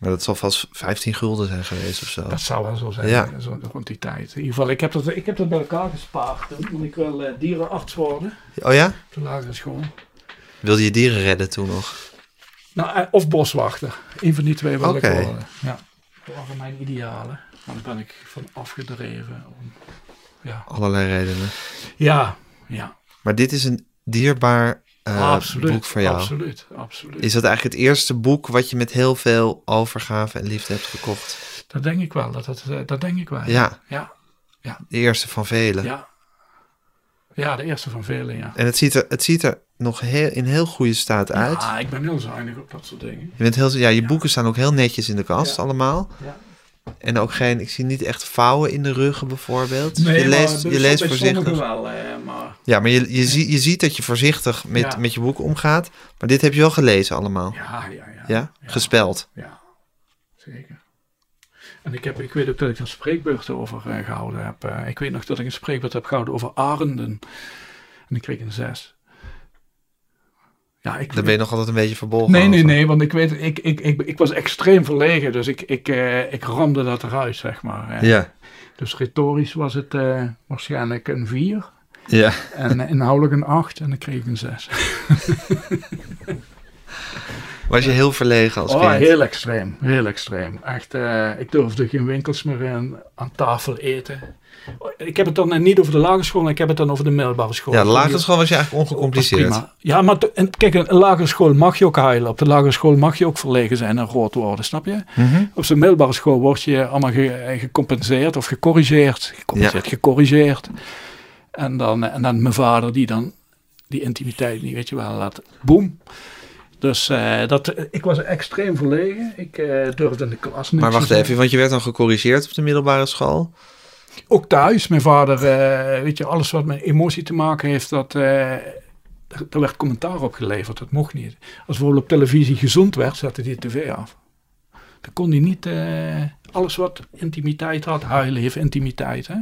Maar dat zal vast 15 gulden zijn geweest of zo. Dat zou wel zo zijn, Ja. zo, rond die tijd. In ieder geval, ik heb dat, ik heb dat bij elkaar gespaard toen. Want ik wil eh, dierenarts worden Oh ja? de lagere school. Wilde je dieren redden toen nog? Nou, eh, of boswachter. Een van die twee wil Oké. ik worden. Ja. Dat waren mijn idealen. Maar daar ben ik van afgedreven. Om, ja. Allerlei redenen. ja, ja. Maar dit is een dierbaar eh, absoluut. boek voor jou. Absoluut, absoluut. Is dat eigenlijk het eerste boek wat je met heel veel overgave en liefde hebt gekocht? Dat denk ik wel. Dat, dat, eh, dat denk ik wel. Ja, Ja, de eerste van vele. ja. Ja, de eerste van vele, ja. En het ziet er, het ziet er nog heel, in heel goede staat uit. Ja, ik ben heel zuinig op dat soort dingen. Je, bent heel, ja, je boeken staan ook heel netjes in de kast Ja. allemaal. Ja. En ook geen, ik zie niet echt vouwen in de ruggen bijvoorbeeld. je leest, je leest voorzichtig. sommigen wel, eh, maar Ja, maar je, je, zie- je ziet dat je voorzichtig met, Ja. met je boeken omgaat. Maar dit heb je wel gelezen allemaal. ja, ja, ja. Ja? Gespeld. Ja, zeker. En ik, heb, ik weet ook dat ik een spreekbeurt over eh, gehouden heb. Eh, ik weet nog dat ik een spreekbeurt heb gehouden over arenden. En ik kreeg een zes. Ja, ik, Daar ben je nog altijd een beetje verbolgen Nee, nee, nee, want ik weet, ik, ik, ik, ik was extreem verlegen, dus ik, ik, eh, ik ramde dat eruit, zeg maar. eh. Ja, Dus retorisch was het eh, waarschijnlijk een 4 ja. en inhoudelijk een 8 en dan kreeg ik een 6. Was je heel verlegen als Oh, kind? heel extreem, heel extreem. Echt, ik durfde geen winkels meer in, aan tafel eten. Ik heb het dan niet over de lagere school, ik heb het dan over de middelbare school. Ja, de lagere school was je eigenlijk was ongecompliceerd. prima. Ja, maar en kijk, een lagere school mag je ook huilen. Op de lagere school mag je ook verlegen zijn en rood worden, snap je? Mhm. Op de middelbare school word je allemaal ge- eh, gecompenseerd of gecorrigeerd. Gecompenseerd, gecorrigeerd. En dan, eh, en dan mijn vader die dan die intimiteit niet, weet je wel, laat boem. Dus eh, dat, ik was extreem verlegen. Ik durfde in de klas niks Maar wacht even, want je werd dan gecorrigeerd op de middelbare school. Ook thuis, mijn vader, eh, weet je, alles wat met emotie te maken heeft, dat, eh, er werd commentaar op geleverd. Dat mocht niet. Als bijvoorbeeld op televisie gezond werd, zette hij de tv af. Dan kon hij niet, eh, alles wat intimiteit had, huilen heeft intimiteit. Hè?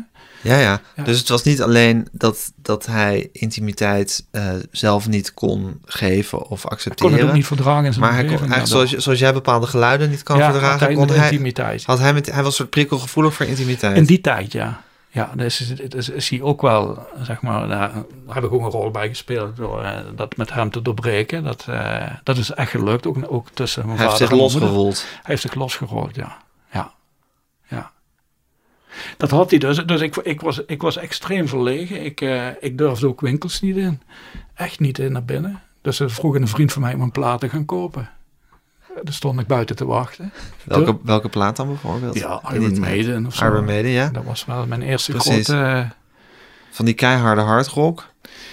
Ja, ja. Ja. Dus het was niet alleen dat, dat hij intimiteit eh, zelf niet kon geven of Kon het accepteren. ook niet verdragen in zijn maar hij kon, eigenlijk, zoals, zoals jij bepaalde geluiden niet kan ja, verdragen, had hij kon hij, intimiteit. had hij, met, hij was een soort prikkelgevoelig voor intimiteit. In die tijd, ja. Ja, dus is, is, is hij ook wel, zeg maar, daar, daar heb ik ook een rol bij gespeeld door eh, dat met hem te doorbreken. Dat, eh, dat is echt gelukt, ook, ook tussen mijn hij heeft vader zich losgerold. Hij heeft zich losgerold, ja. Ja. ja. Dat had hij dus. Dus ik, ik, was, ik was extreem verlegen. Ik, eh, ik durfde ook winkels niet in. Echt niet in naar binnen. Dus er vroeg een vriend van mij om een plaat te gaan kopen. Daar stond ik buiten te wachten. Welke, welke plaat dan bijvoorbeeld? Ja, Iron. Maiden of zo. Iron Maiden, ja. Dat was wel mijn eerste Precies. grote eh, Van die keiharde hardrock.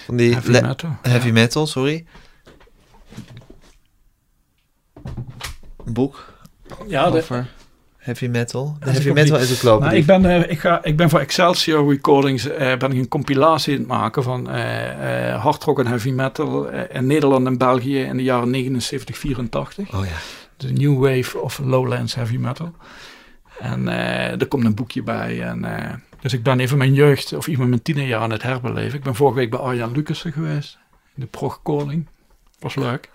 Van die heavy metal. heavy Ja. metal, sorry. Een boek Ja, de- over heavy metal. De heavy metal die- encyclopedie. Nou, ik, ben, eh, ik, ga, ik ben voor Excelsior Recordings eh, ben ik een compilatie aan het maken van eh eh hardrock en heavy metal in Nederland en België in de jaren 79, 84. Oh ja. De New Wave of Lowlands Heavy Metal. En er komt een boekje bij. En, dus ik ben even mijn jeugd of even mijn tienerjaar aan het herbeleven. Ik ben vorige week bij Arjan Lucassen geweest. De Prog Koning. Was leuk.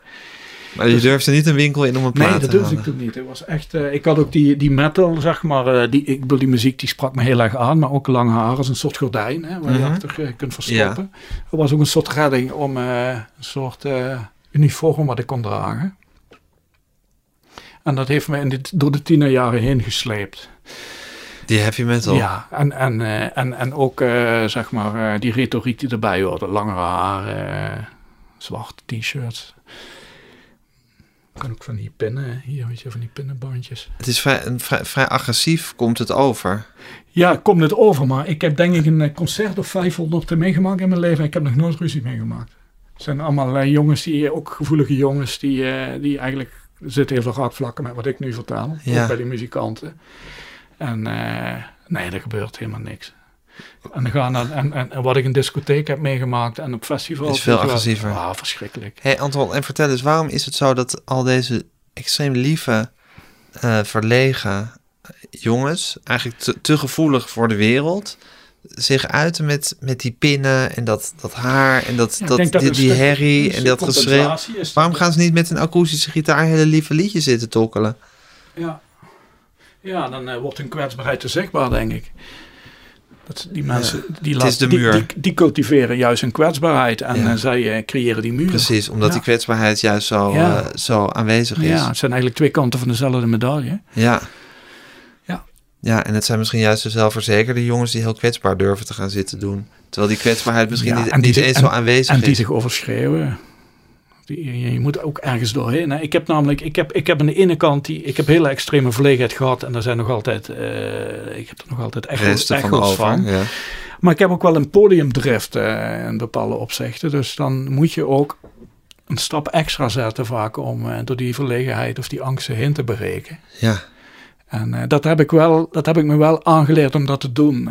Maar je durfde niet een winkel in om een plaat Nee, dat durfde ik toen niet. Het was echt, eh, ik had ook die, die metal, zeg maar. eh, die, ik bedoel, die muziek die sprak me heel erg aan. Maar ook lang haar als een soort gordijn. Hè, waar je Mhm. achter eh, kunt verstoppen. Er was ook een soort redding om een soort uniform wat ik kon dragen. En dat heeft me in dit, door de tienerjaren heen gesleept. Die heavy metal. Ja, en, en, en, en ook zeg maar die retoriek die erbij hoort. Langere haren, zwarte t-shirts. Kan ook van die pinnen, hier weet je, van die pinnenbandjes. Het is vrij, een, vrij, vrij agressief, komt het over. Ja, komt het over, maar ik heb denk ik een concert of 500 meegemaakt in mijn leven. Ik heb nog nooit ruzie meegemaakt. Het zijn allemaal jongens, die, ook gevoelige jongens, die, die eigenlijk zitten heel veel vlakken met wat ik nu vertel. Ja. Ook bij de muzikanten. En uh, nee, er gebeurt helemaal niks. En, gaan en, en, en, wat ik in discotheek heb meegemaakt en op festivals. Is veel agressiever. Ah, verschrikkelijk. hey Anton, en vertel eens, waarom is het zo dat al deze extreem lieve, uh, verlegen jongens, eigenlijk te, te, gevoelig voor de wereld, zich uiten met, met die pinnen en dat, dat haar en dat, ja, dat, dat die, herrie en dat geschreeuw. Waarom gaan ze niet met een akoestische gitaar hele lieve liedjes zitten tokkelen? Ja, ja, dan uh, wordt hun kwetsbaarheid te zichtbaar, denk ik. Dat die mensen die, is de die, muur. die, die cultiveren juist hun kwetsbaarheid en eh, zij eh, creëren die muur. Precies, omdat die kwetsbaarheid juist zo, eh, zo aanwezig is. Ja, het zijn eigenlijk twee kanten van dezelfde medaille. Ja. Ja. Ja, en het zijn misschien juist de zelfverzekerde jongens die heel kwetsbaar durven te gaan zitten doen. Terwijl die kwetsbaarheid misschien Ja, niet, die niet eens en- zo aanwezig En die is. zich overschreeuwen. Je, moet ook ergens doorheen. Hè. Ik heb namelijk, ik heb, ik heb aan de ene kant, die, ik heb hele extreme verlegenheid gehad. En daar zijn nog altijd, eh, ik heb er nog altijd Resten van van. Ja. Maar ik heb ook wel een podiumdrift eh, in bepaalde opzichten. Dus dan moet je ook een stap extra zetten vaak om eh, door die verlegenheid of die angsten heen te breken. ja. En dat, heb ik wel, dat heb ik me wel aangeleerd om dat te doen.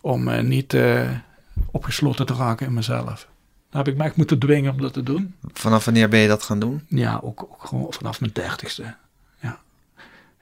om niet opgesloten te raken in mezelf. Heb ik me echt moeten dwingen om dat te doen. Vanaf wanneer ben je dat gaan doen? Ja, ook, ook gewoon vanaf mijn dertigste. Ja.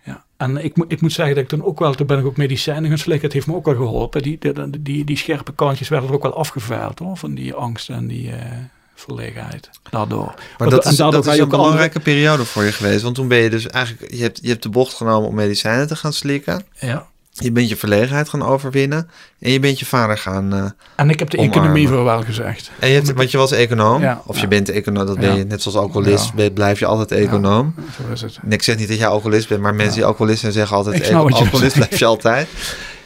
Ja. En ik, moet- ik moet zeggen dat ik toen ook wel, toen ben ik ook medicijnen gaan slikken. Het heeft me ook wel geholpen. Die, die, die, die scherpe kantjes werden er ook wel afgeveild hoor. Van die angst en die eh, verlegenheid. Daardoor. Maar Want- dat is, daardoor dat is een andere- belangrijke periode voor je geweest. Want toen ben je dus eigenlijk... Je hebt, je hebt de bocht genomen om medicijnen te gaan slikken. Ja. Je bent je verlegenheid gaan overwinnen. En je bent je vader gaan... eh, En ik heb de Omarmen. economie voor wel gezegd. en je hebt, want je was econoom. Ja, of ja. je bent econoom. Dat ben Ja. je net zoals alcoholist. Ben- Blijf je altijd econoom. Zo is het. En ik zeg niet dat jij alcoholist bent, maar mensen die alcoholist zijn zeggen altijd: Ik je alcoholist blijf je altijd.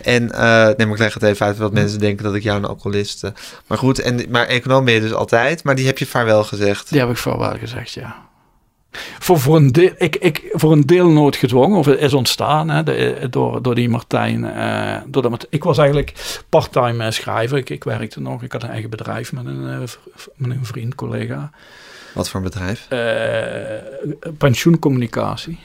En eh nee, maar ik leg het even uit wat mensen denken dat ik jou een alcoholist. eh, maar goed, en, maar econoom ben je dus altijd, maar die heb je vaarwel gezegd. Die heb ik voor wel gezegd, ja. Voor, voor, een deel, ik, ik, voor een deel nooit gedwongen, of het is ontstaan hè, de- door, door die Martijn. eh, door de, ik was eigenlijk parttime eh, schrijver. Ik, ik werkte nog, ik had een eigen bedrijf met een, eh, met een vriend, collega. Wat voor een bedrijf? Pensioencommunicatie.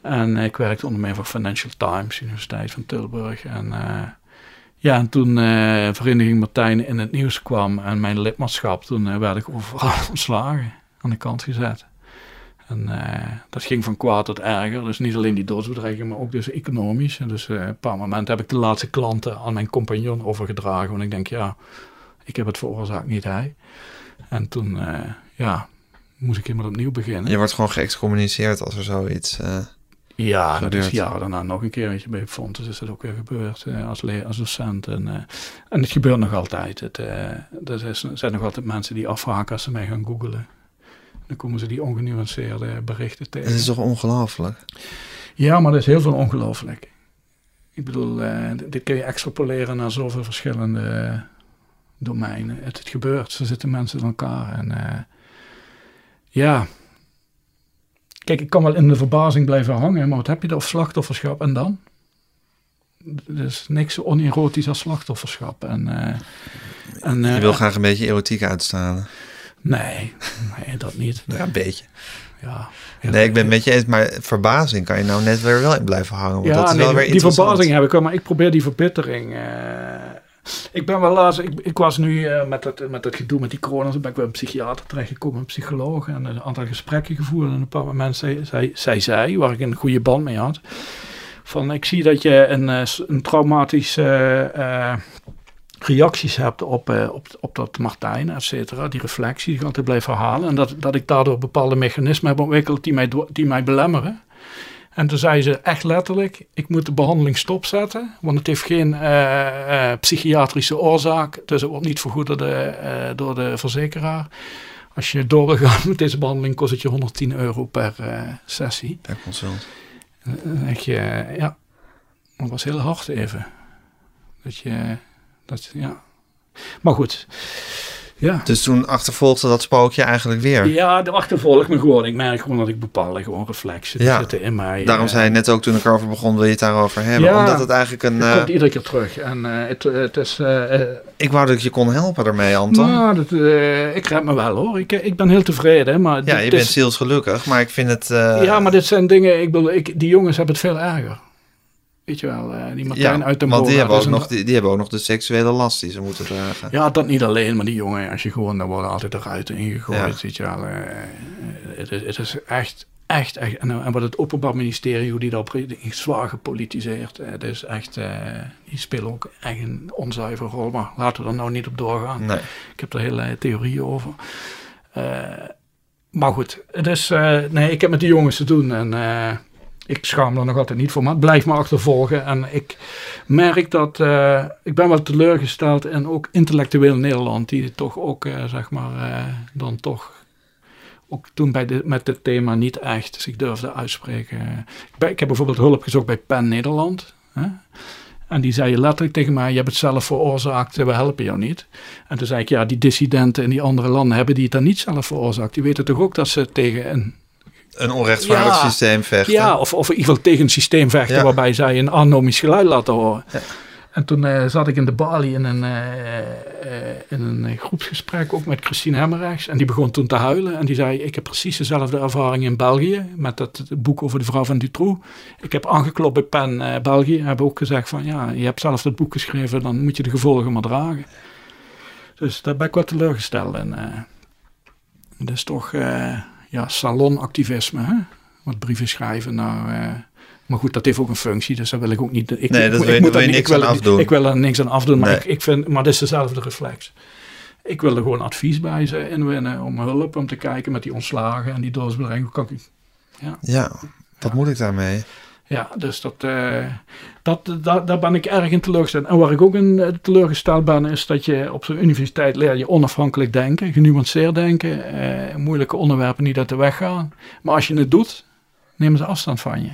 En ik werkte onder meer voor Financial Times, Universiteit van Tilburg. En ja, en toen Vereniging Martijn in het nieuws kwam en mijn lidmaatschap, toen werd ik overal ontslagen, aan de kant gezet. En eh, dat ging van kwaad tot erger. Dus niet alleen die doodsbedreiging, maar ook dus economisch. En dus eh, een paar momenten heb ik de laatste klanten aan mijn compagnon overgedragen. Want ik denk, ja, ik heb het veroorzaakt, niet hij. En toen, eh, ja, moest ik helemaal opnieuw beginnen. Je wordt gewoon geëxcommuniceerd als er zoiets. Ja, dat is jaren daarna nog een keer, weet je, bij Fontes is dat ook weer gebeurd als, als docent. En, en het gebeurt nog altijd. Het, er er zijn nog altijd mensen die afhaken als ze mij gaan googlen. Dan komen ze die ongenuanceerde berichten tegen. het is toch ongelooflijk? Ja, maar er is heel veel ongelooflijk. Ik bedoel, eh, dit kun je extrapoleren naar zoveel verschillende eh, domeinen. Het, het gebeurt, zo zitten mensen in elkaar. En eh, ja, kijk, ik kan wel in de verbazing blijven hangen, maar wat heb je op slachtofferschap en dan? Er is niks zo onerotisch als slachtofferschap. En, en, Je wil graag een beetje erotiek uitstralen. Nee, nee, dat niet. Ja, een beetje. Ja, Nee, ik ben met je eens, maar verbazing kan je nou net weer wel in blijven hangen. Want dat is nee, wel weer die verbazing heb ik wel, maar ik probeer die verbittering. eh, ik ben wel laatst, ik, ik was nu eh, met, het, met het gedoe met die corona, ben ik bij een psychiater terechtgekomen, een psycholoog, en een aantal gesprekken gevoerd. En een paar moment zei, zei, zei zij, waar ik een goede band mee had, van ik zie dat je een, eh, een traumatische reacties hebt op, eh, op, op dat Martijn, et cetera, die reflectie, die ik altijd blijf herhalen. En dat, dat ik daardoor bepaalde mechanismen heb ontwikkeld die mij, die mij belemmeren. En toen zei ze echt letterlijk, ik moet de behandeling stopzetten, want het heeft geen eh, eh, psychiatrische oorzaak, dus het wordt niet vergoed door de, door de verzekeraar. Als je door wil gaan met deze behandeling, kost het je 110 euro per sessie. Per consult. Dan denk je, ja, Dat was heel hard even. Dat je, dat, ja. Maar goed, ja. Dus toen achtervolgde dat spookje eigenlijk weer. Ja, de achtervolgt me gewoon. Ik merk gewoon dat ik bepaalde gewoon reflexen Ja. zitten in mij. Daarom Eh, zei je net ook toen ik erover begon, wil je het daarover hebben? Ja. Omdat het eigenlijk een... Het eh, komt iedere keer terug. En eh, het, het is... ik wou dat ik je kon helpen daarmee, Anton. nou, dat, ik red me wel hoor. Ik, ik ben heel tevreden. Maar ja, dit je is- bent zielsgelukkig, maar ik vind het... ja, maar dit zijn dingen... Ik bedoel, ik, die jongens hebben het veel erger. Weet je wel, eh, die Martijn ja, uit de want die hebben, ook nog, die, die hebben ook nog de seksuele last die ze moeten dragen. Ja, dat niet alleen, maar die jongen, als je gewoon, daar worden altijd de ruiten ingegooid. Ja. Weet je wel. eh, het, is, het is echt, echt, echt. En, en wat het Openbaar Ministerie, hoe die daarop zwaar gepolitiseerd. eh, Het is echt, eh, die spelen ook echt een onzuivere rol. Maar laten we er nou niet op doorgaan. Nee. Ik heb er hele theorieën over. Eh, maar goed, het is, eh, nee, ik heb met die jongens te doen en eh, ik schaam er nog altijd niet voor, maar het blijft me achtervolgen. En ik merk dat, eh, ik ben wel teleurgesteld en ook intellectueel Nederland, die toch ook, eh, zeg maar, eh, dan toch ook toen bij de, met dit thema niet echt zich durfde uitspreken. Ik, ik heb bijvoorbeeld hulp gezocht bij PEN Nederland. Hè? En die zei letterlijk tegen mij, je hebt het zelf veroorzaakt, we helpen jou niet. En toen zei ik, ja, die dissidenten in die andere landen hebben die het dan niet zelf veroorzaakt. Die weten toch ook dat ze tegen een... Een onrechtvaardig Ja. systeem vechten. Ja, of, of in ieder geval tegen een systeem vechten Ja. waarbij zij een anomisch geluid laten horen. Ja. En toen eh, zat ik in de Bali in een, eh, eh, in een groepsgesprek ook met Christine Hemmerrechts. En die begon toen te huilen. En die zei, ik heb precies dezelfde ervaring in België. Met dat boek over de vrouw van Dutroux. Ik heb aangeklopt bij PEN eh, België. Hebben ook gezegd van, ja, je hebt zelf dat boek geschreven. Dan moet je de gevolgen maar dragen. Dus daar ben ik wat teleurgesteld in. eh. Is toch eh, ja, salonactivisme, hè? Wat brieven schrijven naar... eh, maar goed, dat heeft ook een functie, dus daar wil ik ook niet... Ik, Nee, ik- dat ik wil je- moet daar niks ik wil aan er- afdoen. Ik wil er niks aan afdoen, maar, Nee. ik, ik vind, maar dit is dezelfde reflex. Ik wil er gewoon advies bij ze inwinnen om hulp, om te kijken met die ontslagen en die. Hoe kan ik... Ja, wat moet ik daarmee? Ja, dus dat, eh, dat, daar, daar ben ik erg in teleurgesteld. En waar ik ook in eh, teleurgesteld ben, is dat je op zo'n universiteit leer je onafhankelijk denken, genuanceerd denken, eh, moeilijke onderwerpen niet uit de weg gaan. Maar als je het doet, nemen ze afstand van je.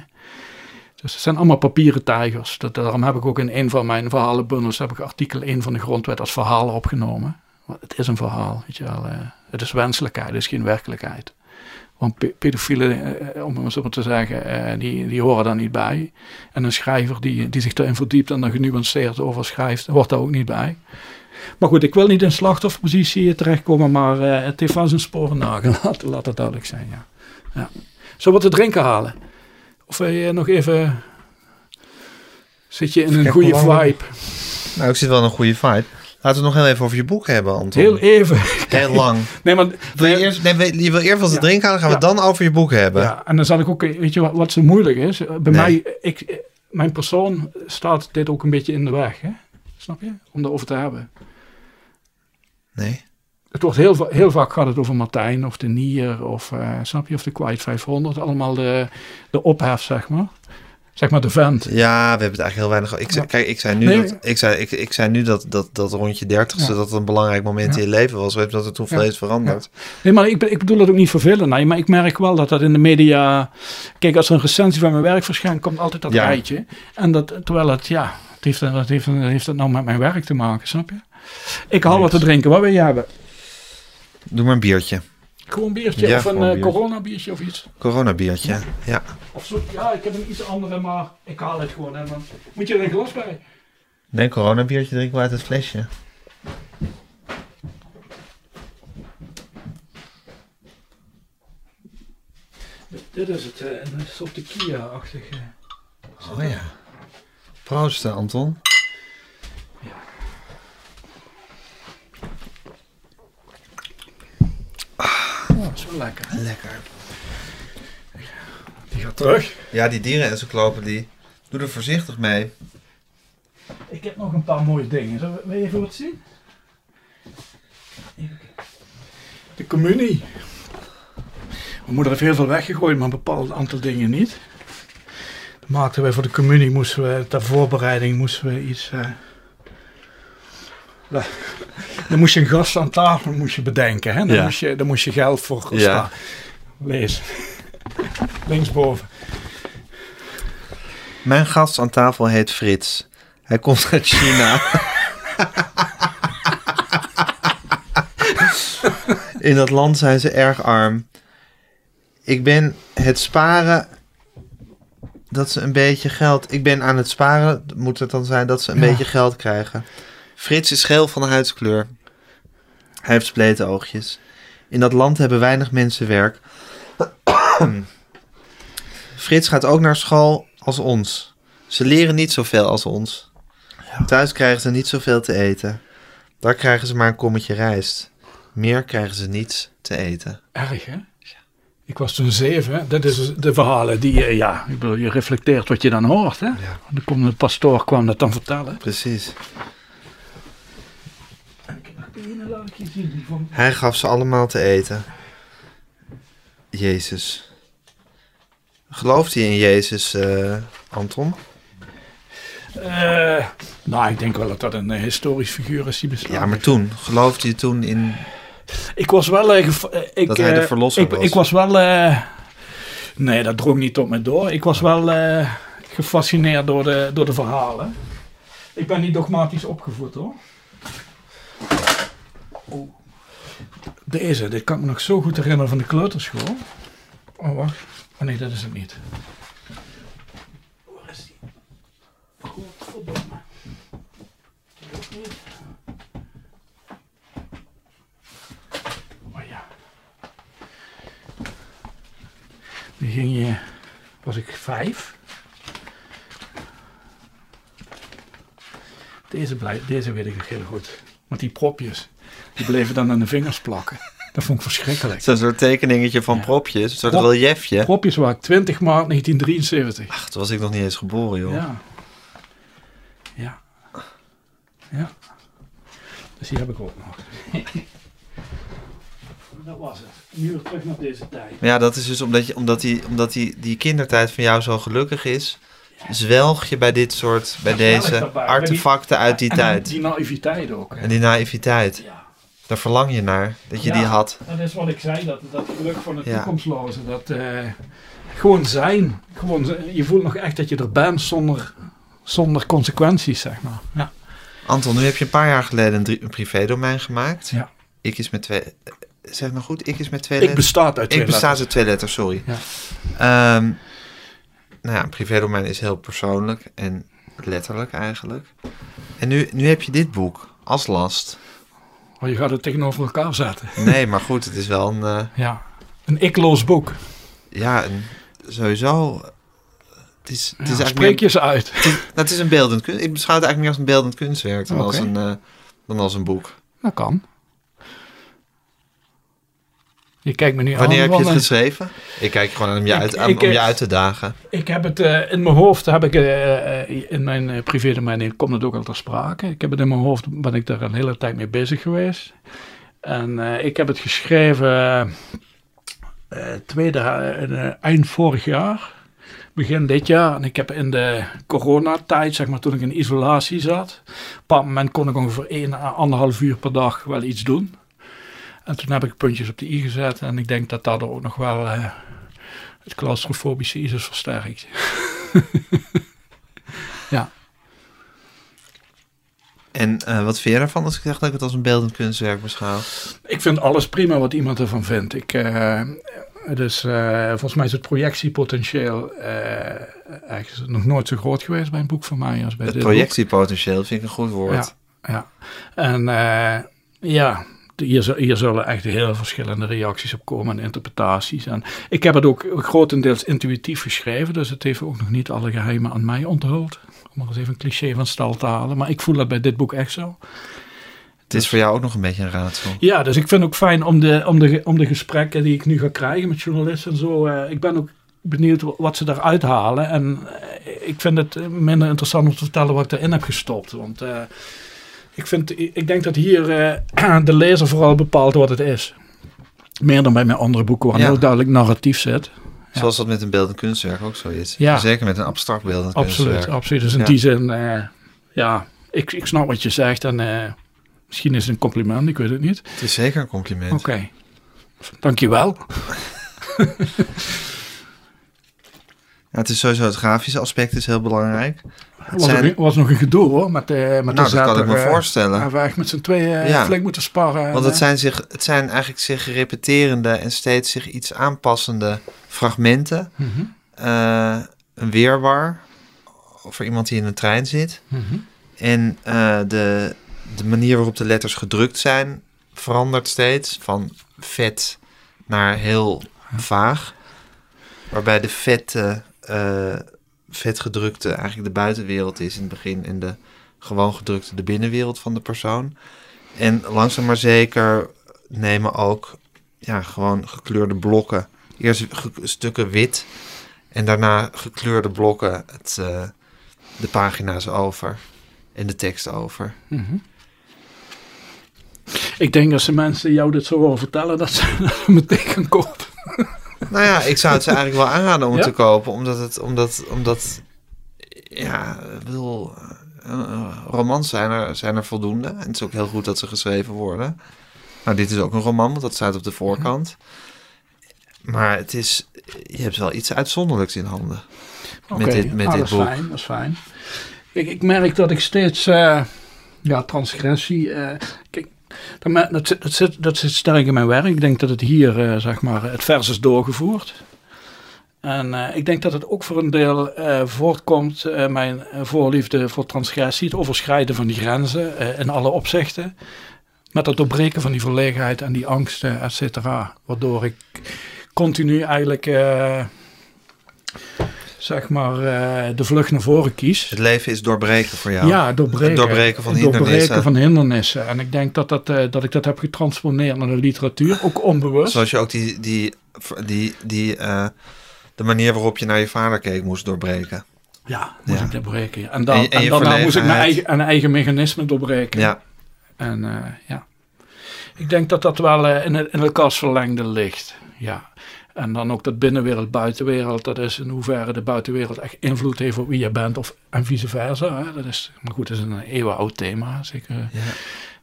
Dus het zijn allemaal papieren tijgers. Dat, daarom heb ik ook in een van mijn verhalenbundels heb ik artikel 1 van de grondwet als verhaal opgenomen. Want het is een verhaal, weet je wel. het is wenselijkheid, het is geen werkelijkheid. Want pe- pedofielen, eh, om het zo maar te zeggen, eh, die, die horen daar niet bij. En een schrijver die, die zich erin verdiept en er genuanceerd over schrijft, hoort daar ook niet bij. Maar goed, ik wil niet in slachtofferpositie terechtkomen, maar eh, het heeft wel zijn sporen nagelaten, laat het duidelijk zijn. Ja. Ja. Zullen we wat te drinken halen? Of wil je nog even... Zit je in een goede vibe? Nou, ik zit wel in een goede fight. Laten we het nog heel even over je boek hebben, Anton. Heel even. Heel lang. Nee, maar... Wil je, eerst, nee, wil- je wil eerst wat te Ja. drinken halen, dan gaan we Ja. dan over je boek hebben. Ja, en dan zal ik ook, weet je wat, wat zo moeilijk is? Bij Nee. mij, ik, mijn persoon staat dit ook een beetje in de weg, hè? Snap je? Om erover te hebben. Nee? Het wordt heel, heel vaak gaat het over Martijn of de Nier of, eh, snap je, of de Quiet 500. Allemaal de, de ophef, zeg maar. Zeg maar de vent. Ja, we hebben het eigenlijk heel weinig... Ik Ja. Kijk, ik zei nu, Nee. dat, ik zei, ik, ik zei nu dat, dat, dat rondje dertigste Ja. dat het een belangrijk moment Ja. in je leven was. We hebben dat het toen vlees veranderd. Nee, maar ik, ik bedoel dat ook niet vervelend je, maar ik merk wel dat dat in de media... Kijk, als er een recensie van mijn werk verschijnt, komt altijd dat rijtje. En dat, terwijl het, ja, het heeft, het heeft, het heeft het nou met mijn werk te maken, snap je? Ik haal wat te drinken, wat wil je hebben? Doe maar een biertje. Gewoon een biertje Ja, of een een eh, corona biertje of iets? Corona biertje. Ja. Of zo, ja, ik heb een iets andere, maar ik haal het gewoon. En dan moet je er een glas bij. Nee, corona biertje drinken we uit het flesje. Dit is het, eh, en dat is op de Kia-achtige. Oh ja. Proost, eh, Anton. Oh, dat is wel lekker. Lekker. Die gaat terug. Ja, die dierenencyclopedie. Doe er voorzichtig mee. Ik heb nog een paar mooie dingen. Zullen we- Wil je even wat zien? Even kijken. De communie. Mijn moeder heeft heel veel weggegooid, maar een bepaald aantal dingen niet. Dan maakten wij voor de communie, moesten we, ter voorbereiding moesten we iets... eh, dan moest je een gast aan tafel moest je bedenken. Hè? Dan, Ja. moest je, dan moest je geld voor Ja. staan. Lees. Linksboven. Mijn gast aan tafel heet Frits. Hij komt uit China. In dat land zijn ze erg arm. Ik ben het sparen dat ze een beetje geld. Ik ben aan het sparen, moet het dan zijn dat ze een Ja. beetje geld krijgen. Frits is geel van de huidskleur. Hij heeft spleten oogjes. In dat land hebben weinig mensen werk. Frits gaat ook naar school als ons. Ze leren niet zoveel als ons. Thuis krijgen ze niet zoveel te eten. Daar krijgen ze maar een kommetje rijst. Meer krijgen ze niets te eten. Erg, hè? Ik was toen zeven. Dat is de verhalen die je, ja, ik bedoel, je reflecteert wat je dan hoort, hè? Dan komt de pastoor kwam dat dan vertellen. Precies. Die laat ik je zien, die van... Hij gaf ze allemaal te eten. Jezus. Gelooft hij in Jezus, eh, Anton? Eh, nou, ik denk wel dat dat een eh, historisch figuur is die bestaat. Ja, maar toen. Geloofde hij toen in... Ik was wel... ik, Dat hij de verlosser ik, was. Ik was wel... nee, dat drong niet op me door. Ik was wel gefascineerd door de, door de verhalen. Ik ben niet dogmatisch opgevoed, hoor. Oeh. Deze, dit kan ik me nog zo goed herinneren van de kleuterschool. Oh, wacht. Oh nee, dat is het niet. Waar is die? Godverdomme. Die ook niet. Oh ja. Nu ging je, was ik vijf. Deze, blij, deze weet ik nog heel goed. Want die propjes, die bleven dan aan de vingers plakken. Dat vond ik verschrikkelijk. Het is een soort tekeningetje van Ja. propjes. Een soort Prop- reliefje. Propjes waren ik 20 maart 1973. Ach, toen was ik nog niet eens geboren, joh. Ja. Ja. Ja. Dus die heb ik ook nog. dat was het. Nu weer terug naar deze tijd. Ja, dat is dus omdat, je, omdat, die, omdat die, die kindertijd van jou zo gelukkig is... zwelg je bij dit soort, bij Ja, deze artefacten uit die en tijd. Die naïviteit ook. hè. En die naïviteit. Ja. Daar verlang je naar, dat je Ja. die had. Dat is wat ik zei, dat, dat geluk van het Ja. toekomstloze. Dat eh, gewoon zijn. Gewoon, je voelt nog echt dat je er bent zonder, zonder consequenties, zeg maar. Ja. Anton, nu heb je een paar jaar geleden een, een privédomein gemaakt. Ja. Ik is met twee... Zeg maar goed, ik is met twee Ik letters. bestaat uit twee Ik bestaat uit twee letters, sorry. Ja. Ehm, nou ja, een privédomein is heel persoonlijk en letterlijk eigenlijk. En nu, nu heb je dit boek als last. Oh, je gaat het tegenover elkaar zetten. Nee, maar goed, het is wel een... eh, Ja. Een ikloos boek. ja, sowieso... Het is, het is Ja, spreek meer- je ze uit. het is, nou, het is een beeldend kunst. Ik beschouw het eigenlijk meer als een beeldend kunstwerk dan, als, een, eh, dan als een boek. Dat kan. Je kijkt me nu aan. Wanneer heb je het geschreven? Ik kijk gewoon om je, Ik- uit, aan- ik, om je uit te dagen. Ik heb het eh, in mijn hoofd, heb ik eh, eh, in mijn uh, privédomein, komt het ook al ter sprake. Ik heb het in mijn hoofd, ben ik daar een hele tijd mee bezig geweest. En ik heb het geschreven tweede, eind vorig jaar, begin dit jaar. En ik heb in de coronatijd, zeg maar toen ik in isolatie zat, op een bepaald moment kon ik ongeveer 1 à anderhalf uur per dag wel iets doen. En toen heb ik puntjes op de i gezet en ik denk dat dat ook nog wel... eh, het claustrofobische is versterkt. ja. En eh, wat vind je ervan als ik zeg dat ik het als een beeldend kunstwerk beschouw? Ik vind alles prima wat iemand ervan vindt. Ik, dus volgens mij is het projectiepotentieel eigenlijk nog nooit zo groot geweest bij een boek van mij als bij Het dit projectiepotentieel vind ik een goed woord. Ja, ja. En ja, hier, zu- hier zullen echt heel verschillende reacties op komen en interpretaties. En ik heb het ook grotendeels intuïtief geschreven, dus het heeft ook nog niet alle geheimen aan mij onthuld. Om maar eens even een cliché van stal te halen. Maar ik voel dat bij dit boek echt zo. Het is voor jou ook nog een beetje een raadsel. Ja, dus ik vind het ook fijn om de, om de, om de gesprekken die ik nu ga krijgen met journalisten en zo. eh, ik ben ook benieuwd wat ze daaruit halen. En eh, ik vind het minder interessant om te vertellen wat ik erin heb gestopt. Want eh, ik, vind, ik denk dat hier eh, de lezer vooral bepaalt wat het is. Meer dan bij mijn andere boeken, waar Ja. heel duidelijk narratief zit. Zoals dat met een beeldend kunstwerk ook zo is. Ja. Zeker met een abstract beeldend Absoluut, kunstwerk. absoluut. Dus in Ja. die zin, eh, ja, ik, ik snap wat je zegt. En eh, misschien is het een compliment, ik weet het niet. Het is zeker een compliment. Oké, dankjewel. Ja, het is sowieso het grafische aspect is heel belangrijk. Het was, zijn- ook- was nog een gedoe hoor, met, de met Nou, de dat kan ik me eh, voorstellen. Hebben we echt met z'n tweeën Ja. flink moeten sparren. Want en, het eh, zijn, zich, het zijn eigenlijk zich repeterende en steeds zich iets aanpassende fragmenten. mhm, Eh, een weerwar over iemand die in een trein zit. mhm. En eh, de, de manier waarop de letters gedrukt zijn verandert steeds. Van vet naar heel vaag. Waarbij de vette, eh, vet gedrukte eigenlijk de buitenwereld is in het begin. En de gewoon gedrukte de binnenwereld van de persoon. En langzaam maar zeker nemen ook ja, gewoon gekleurde blokken. Eerst stukken wit. En daarna gekleurde blokken het, eh, de pagina's over. En de tekst over. Mhm. Ik denk als de mensen jou dit zo horen vertellen, dat ze dat ze meteen gaan kopen. Nou ja, ik zou het ze eigenlijk wel aanraden om het Ja? te kopen. Omdat het, omdat, omdat ja, ik bedoel, eh, romans zijn er, zijn er voldoende. En het is ook heel goed dat ze geschreven worden. Nou, dit is ook een roman, want dat staat op de voorkant. Maar het is, je hebt wel iets uitzonderlijks in handen. Oké, dit- met ah, dit dat is boek. Fijn, dat is fijn. Kijk, ik merk dat ik steeds, eh, ja, transgressie. eh, kijk, dat, zit, dat, sterk in mijn werk. Ik denk dat het hier, eh, zeg maar, het vers is doorgevoerd. En eh, ik denk dat het ook voor een deel eh, voortkomt, mijn voorliefde voor transgressie, het overschrijden van die grenzen in alle opzichten. Met het doorbreken van die verlegenheid en die angsten, et cetera. Waardoor ik continu eigenlijk, zeg maar, eh, de vlucht naar voren kies. Het leven is doorbreken voor jou. Ja, doorbreken. Het doorbreken van hindernissen. doorbreken van hindernissen. En ik denk dat, dat, eh, dat ik dat heb getransponeerd naar de literatuur, ook onbewust. Zoals je ook die, die, die, die, eh, de manier waarop je naar je vader keek moest doorbreken. Ja, moest Ja. ik doorbreken. ja. En, dan, En en, je- en je daarna moest ik mijn eigen, een eigen mechanisme doorbreken. Ja, En ja, ik denk dat dat wel in, het, in elkaars verlengde ligt. Ja. En dan ook dat binnenwereld, buitenwereld. Dat is in hoeverre de buitenwereld echt invloed heeft op wie je bent. Of, en vice versa. Hè. Dat is, maar goed, dat is een eeuwenoud thema. Zeker. ja.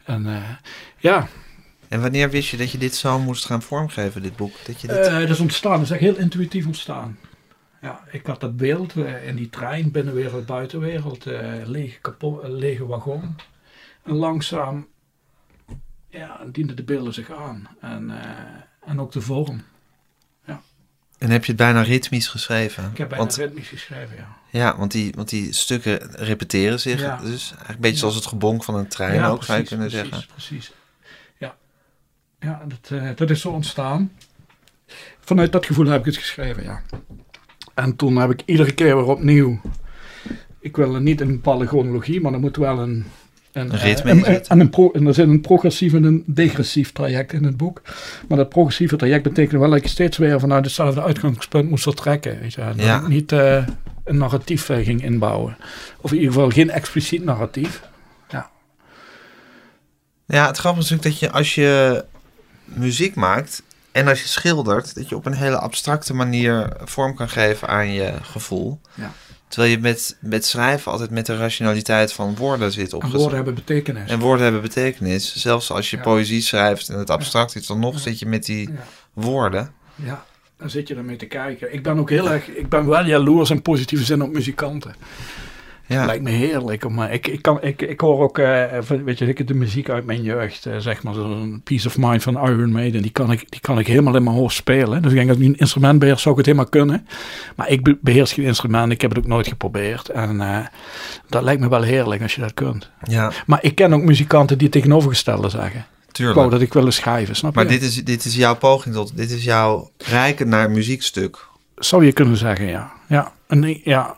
En eh, ja, En wanneer wist je dat je dit zo moest gaan vormgeven, dit boek? Dat je dit... Eh, dat is ontstaan, dat is echt heel intuïtief ontstaan. Ja, ik had dat beeld eh, in die trein, binnenwereld, buitenwereld, eh lege, kapot, lege wagon. En langzaam ja, dienden de beelden zich aan. En, eh, en ook de vorm. En heb je het bijna ritmisch geschreven? Ik heb bijna want, ritmisch geschreven, ja. ja, want die, want die stukken repeteren zich. Ja. Dus eigenlijk een beetje zoals het gebonk van een trein ja, ook, zou je kunnen precies, zeggen. Precies, ja. Ja, dat, eh, dat is zo ontstaan. Vanuit dat gevoel heb ik het geschreven, ja. En toen heb ik iedere keer weer opnieuw... Ik wil er niet een bepaalde chronologie, maar er moet wel een... Een, Een ritme eh, in en, en, een pro, en er zit een progressief en een degressief traject in het boek. Maar dat progressieve traject betekent wel dat ik steeds weer vanuit hetzelfde uitgangspunt moest vertrekken. Weet je. Ja. ik niet eh, een narratief eh, ging inbouwen. Of in ieder geval geen expliciet narratief. Ja, het grappige is natuurlijk dat je als je muziek maakt en als je schildert, dat je op een hele abstracte manier vorm kan geven aan je gevoel. Ja. Terwijl je met, met schrijven altijd met de rationaliteit van woorden zit En opgezet. woorden hebben betekenis. En woorden hebben betekenis. Zelfs als je Ja. poëzie schrijft en het abstract is, dan nog Ja. zit je met die woorden. Ja, dan zit je ermee te kijken. Ik ben ook heel erg, ik ben wel jaloers in positieve zin op muzikanten. Ja, Lijkt me heerlijk. Maar ik, ik, kan, ik, ik hoor ook, eh, weet je, ik, de muziek uit mijn jeugd, eh, zeg maar, zo'n Peace of Mind van Iron Maiden, die kan ik, die kan ik helemaal in mijn hoofd spelen. Dus ik denk dat ik een instrument beheers, zou ik het helemaal kunnen. Maar ik be- beheers geen instrument, ik heb het ook nooit geprobeerd. En eh, dat lijkt me wel heerlijk als je dat kunt. ja Maar ik ken ook muzikanten die het tegenovergestelde zeggen. Tuurlijk. wou dat ik willen schrijven, snap Maar je? dit is, dit is jouw poging tot, dit is jouw rijken naar muziekstuk. Zou je kunnen zeggen, ja. Ja, en, ja.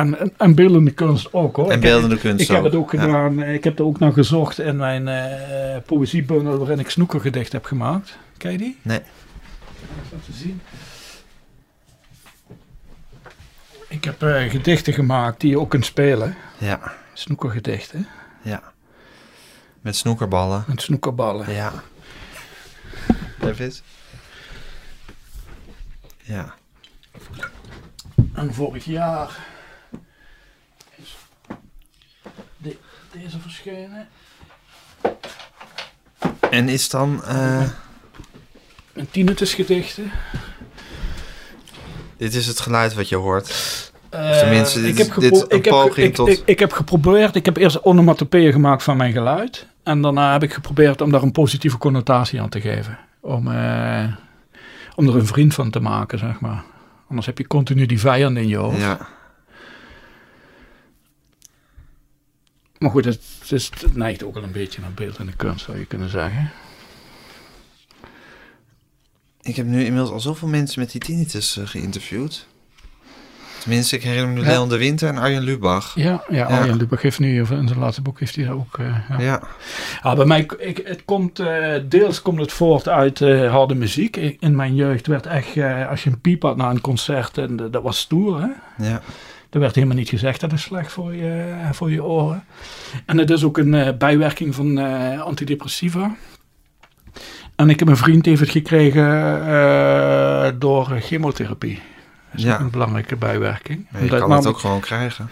En, en, en beeldende kunst ook hoor. En Ik- beeldende kunst Ik heb het ook gedaan. eh, Ik heb er ook naar gezocht in mijn eh poëziebundel waarin ik snoekergedicht heb gemaakt. Ken je die? Nee. Even te zien. Ik heb eh, gedichten gemaakt die je ook kunt spelen. Ja, Snoekergedichten. ja. Met snoekerballen. Met snoekerballen. Ja. David? Ja. En vorig jaar is de- deze verschenen. En is dan... eh, Een tinnitusgedichten. Dit is het geluid wat je hoort. Eh, tenminste, dit ik is- heb, dit ik, heb, ik, tot- ik, ik heb geprobeerd, ik heb eerst onomatopeeën gemaakt van mijn geluid. En daarna heb ik geprobeerd om daar een positieve connotatie aan te geven. Om, eh, om er een vriend van te maken, zeg maar. Anders heb je continu die vijand in je hoofd. Ja. Maar goed, het, is, het neigt ook wel een beetje naar beeld en de kunst, zou je kunnen zeggen. Ik heb nu inmiddels al zoveel mensen met die tinnitus eh, geïnterviewd. Tenminste, ik herinner me nu Ja. Leon de Winter en Arjen Lubach. Ja, ja, Ja. Arjen Lubach heeft nu, of in zijn laatste boek heeft hij ook... eh, ja. Ja. Ja, bij mij, ik, het komt, eh, deels komt het voort uit eh, harde muziek. Ik- in mijn jeugd werd echt, als je een piep had na een concert, en dat was stoer. Hè? ja. Er werd helemaal niet gezegd dat is slecht voor je, voor je oren. En het is ook een eh, bijwerking van eh, antidepressiva. En ik heb een vriend heeft het gekregen eh, door chemotherapie. Dat is Ja. een belangrijke bijwerking. Maar je kan het ook gewoon krijgen.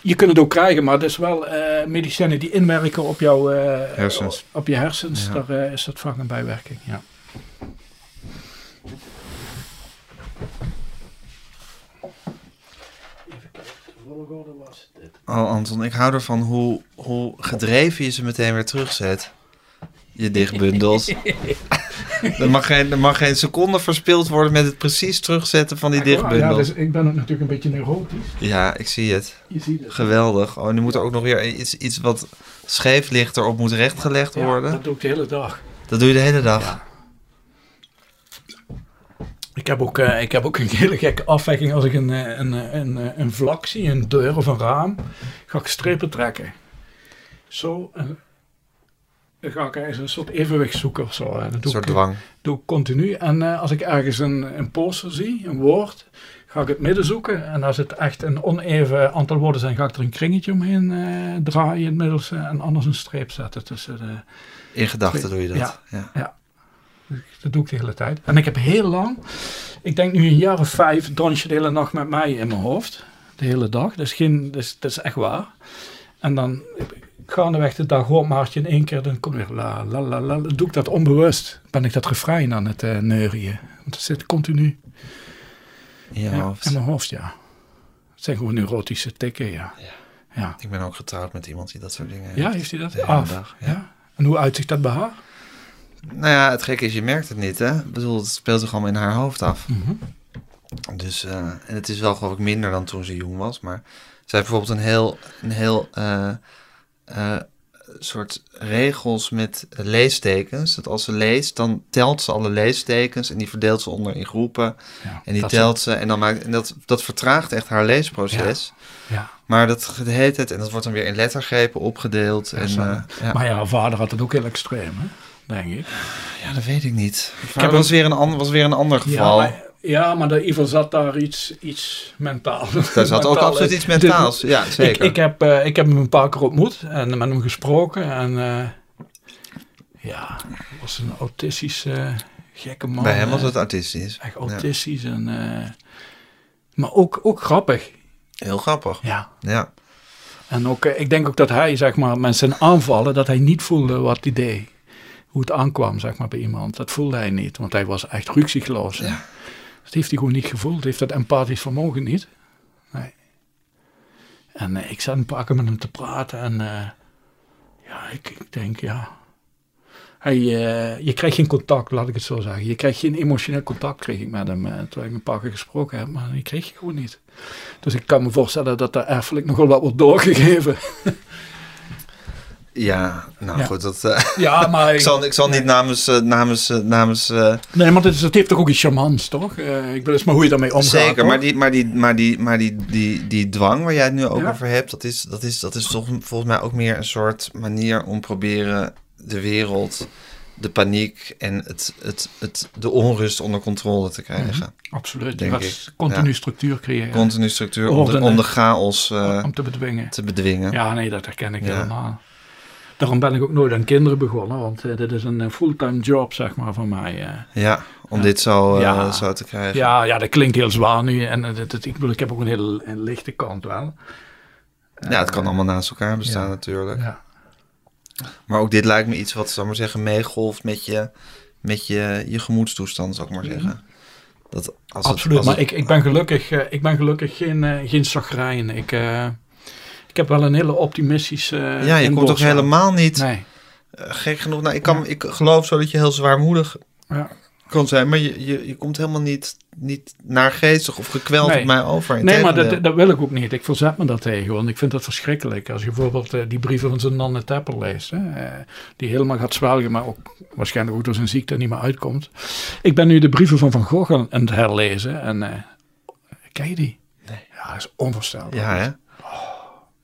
je kunt het ook krijgen, maar het is wel medicijnen die inwerken op jouw Hersens. Op je hersens. Ja. Daar is dat vaak een bijwerking. Ja. Even kijken, de volgorde was dit. Oh, Anton, ik hou ervan hoe, hoe gedreven je ze meteen weer terugzet. Je dichtbundels. er, mag geen, er mag geen seconde verspild worden met het precies terugzetten van die Ja, dichtbundels. dus ik ben ook natuurlijk een beetje neurotisch. Ja, ik zie het. Je ziet het. Geweldig. Oh, nu moet er ook nog weer iets, iets wat scheef ligt erop moet rechtgelegd Ja, worden. dat doe ik de hele dag. Dat doe je de hele dag. Ja. Ik heb, ook, eh, ik heb ook een hele gekke afweging als ik een, eh, een, eh, een, een vlak zie, een deur of een raam, ga ik strepen trekken. Zo, en dan ga ik ergens een soort evenwicht zoeken of zo. Dat Een doe soort ik, dwang. doe ik continu. En als ik ergens een, een poster zie, een woord, ga ik het midden zoeken. En als het echt een oneven aantal woorden zijn, ga ik er een kringetje omheen draaien in het middelste en anders een streep zetten tussen de... In gedachten doe je dat. Ja. Ja. Dat doe ik de hele tijd. En ik heb heel lang, ik denk nu een jaar of vijf, dans je de hele nacht met mij in mijn hoofd. De hele dag. Dat is, geen, is, dat is echt waar. En dan gaandeweg de dag hoort Maartje in één keer, dan kom weer la la la la. Dan doe ik dat onbewust. Ben ik dat refrein aan het uh, neurien. Want het zit continu In je ja, hoofd. in mijn hoofd, ja. Het zijn gewoon neurotische tikken, ja. Ja, Ik ben ook getrouwd met iemand die dat soort dingen heeft. ja heeft hij dat? Af. dag, ja. ja. En hoe uitzicht dat bij haar? Nou ja, het gekke is, je merkt het niet, hè? Ik bedoel, het speelt zich allemaal in haar hoofd af. Mhm. Dus, eh, en het is wel geloof ik minder dan toen ze jong was. Maar zij heeft bijvoorbeeld een heel, een heel eh, eh, soort regels met leestekens. Dat als ze leest, dan telt ze alle leestekens en die verdeelt ze onder in groepen. Ja, En die telt ze en dan maakt en dat, dat vertraagt echt haar leesproces. Ja. Maar dat heet het en dat wordt dan weer in lettergrepen opgedeeld. En. Maar ja, haar vader had het ook heel extreem, hè? Denk ik. ja, dat weet ik niet. Ik heb was weer een ander, was weer een ander Ja, geval. maar, ja, maar de, Ivan zat daar iets, iets mentaal. Daar zat ook absoluut iets mentaals. Ja, Ik, zeker. ik, heb, eh, ik heb hem een paar keer ontmoet en met hem gesproken. En eh, ja, hij was een autistische gekke man. Bij hem was het autistisch. Echt autistisch. En, eh, maar ook, ook grappig. Heel grappig. Ja. Ja. En ook, ik denk ook dat hij, zeg maar, met zijn aanvallen, dat hij niet voelde wat hij deed. Hoe het aankwam, zeg maar, bij iemand. Dat voelde hij niet, want hij was echt. Ja. Dat heeft hij gewoon niet gevoeld. Heeft dat empathisch vermogen niet. Nee. En eh, ik zat een paar keer met hem te praten en eh, ja, ik, ik denk, ja. Hij, eh, je krijgt geen contact, laat ik het zo zeggen. Je krijgt geen emotioneel contact, kreeg ik met hem. terwijl ik een paar keer gesproken heb, maar die kreeg je gewoon niet. Dus ik kan me voorstellen dat er erfelijk nogal wat wordt doorgegeven. Ja, nou Ja. goed. Dat, eh, Ja, maar... ik, zal, ik zal niet namens... eh, namens, eh, namens Nee, maar het heeft toch ook iets charmants, toch? Ik wil eens maar hoe je daarmee omgaat. zeker, hoor. maar, die, maar, die, maar, die, maar die, die, die dwang waar jij het nu ook Ja. over hebt... Dat is, dat, is, dat is toch volgens mij ook meer een soort manier om proberen de wereld... de paniek en het, het, het, de onrust onder controle te krijgen. Absoluut. Denk ik. Continu Ja. structuur creëren. Continu structuur om de, om de chaos om te bedwingen. te bedwingen. Ja, nee, dat herken ik Ja. helemaal. Daarom ben ik ook nooit aan kinderen begonnen, want eh, dit is een eh, fulltime job, zeg maar, van mij. eh. Ja, om dit zo, Ja. zo te krijgen. Ja, ja, dat klinkt heel zwaar nu. En dat, dat- ik bedoel, ik heb ook een hele een lichte kant wel. Ja, het kan allemaal naast elkaar bestaan ja. natuurlijk. Ja. Maar ook dit lijkt me iets wat, zal ik maar zeggen, meegolft met je, met je, je gemoedstoestand, zal ik maar Mhm. zeggen. Dat als het- Absoluut, als maar het- ik, ik ben gelukkig, ik ben gelukkig geen, geen zagrijn. Ik, ik heb wel een hele optimistische eh, ja, je komt ook helemaal niet Nee, eh, gek genoeg. Nou, ik, kan, ik geloof zo dat je heel zwaarmoedig ja. kan zijn, maar je, je, je komt helemaal niet, niet naargeestig of gekweld Nee. op mij over. nee maar dat, dat wil ik ook niet. Ik verzet me daar tegen, want ik vind dat verschrikkelijk. Als je bijvoorbeeld eh, die brieven van zijn Nanne Tepper leest, hè, die helemaal gaat zwelgen, maar ook waarschijnlijk ook door zijn ziekte niet meer uitkomt. Ik ben nu de brieven van Van Gogh aan het herlezen en ken je die? Nee. Ja, dat is onvoorstelbaar. Ja, hè?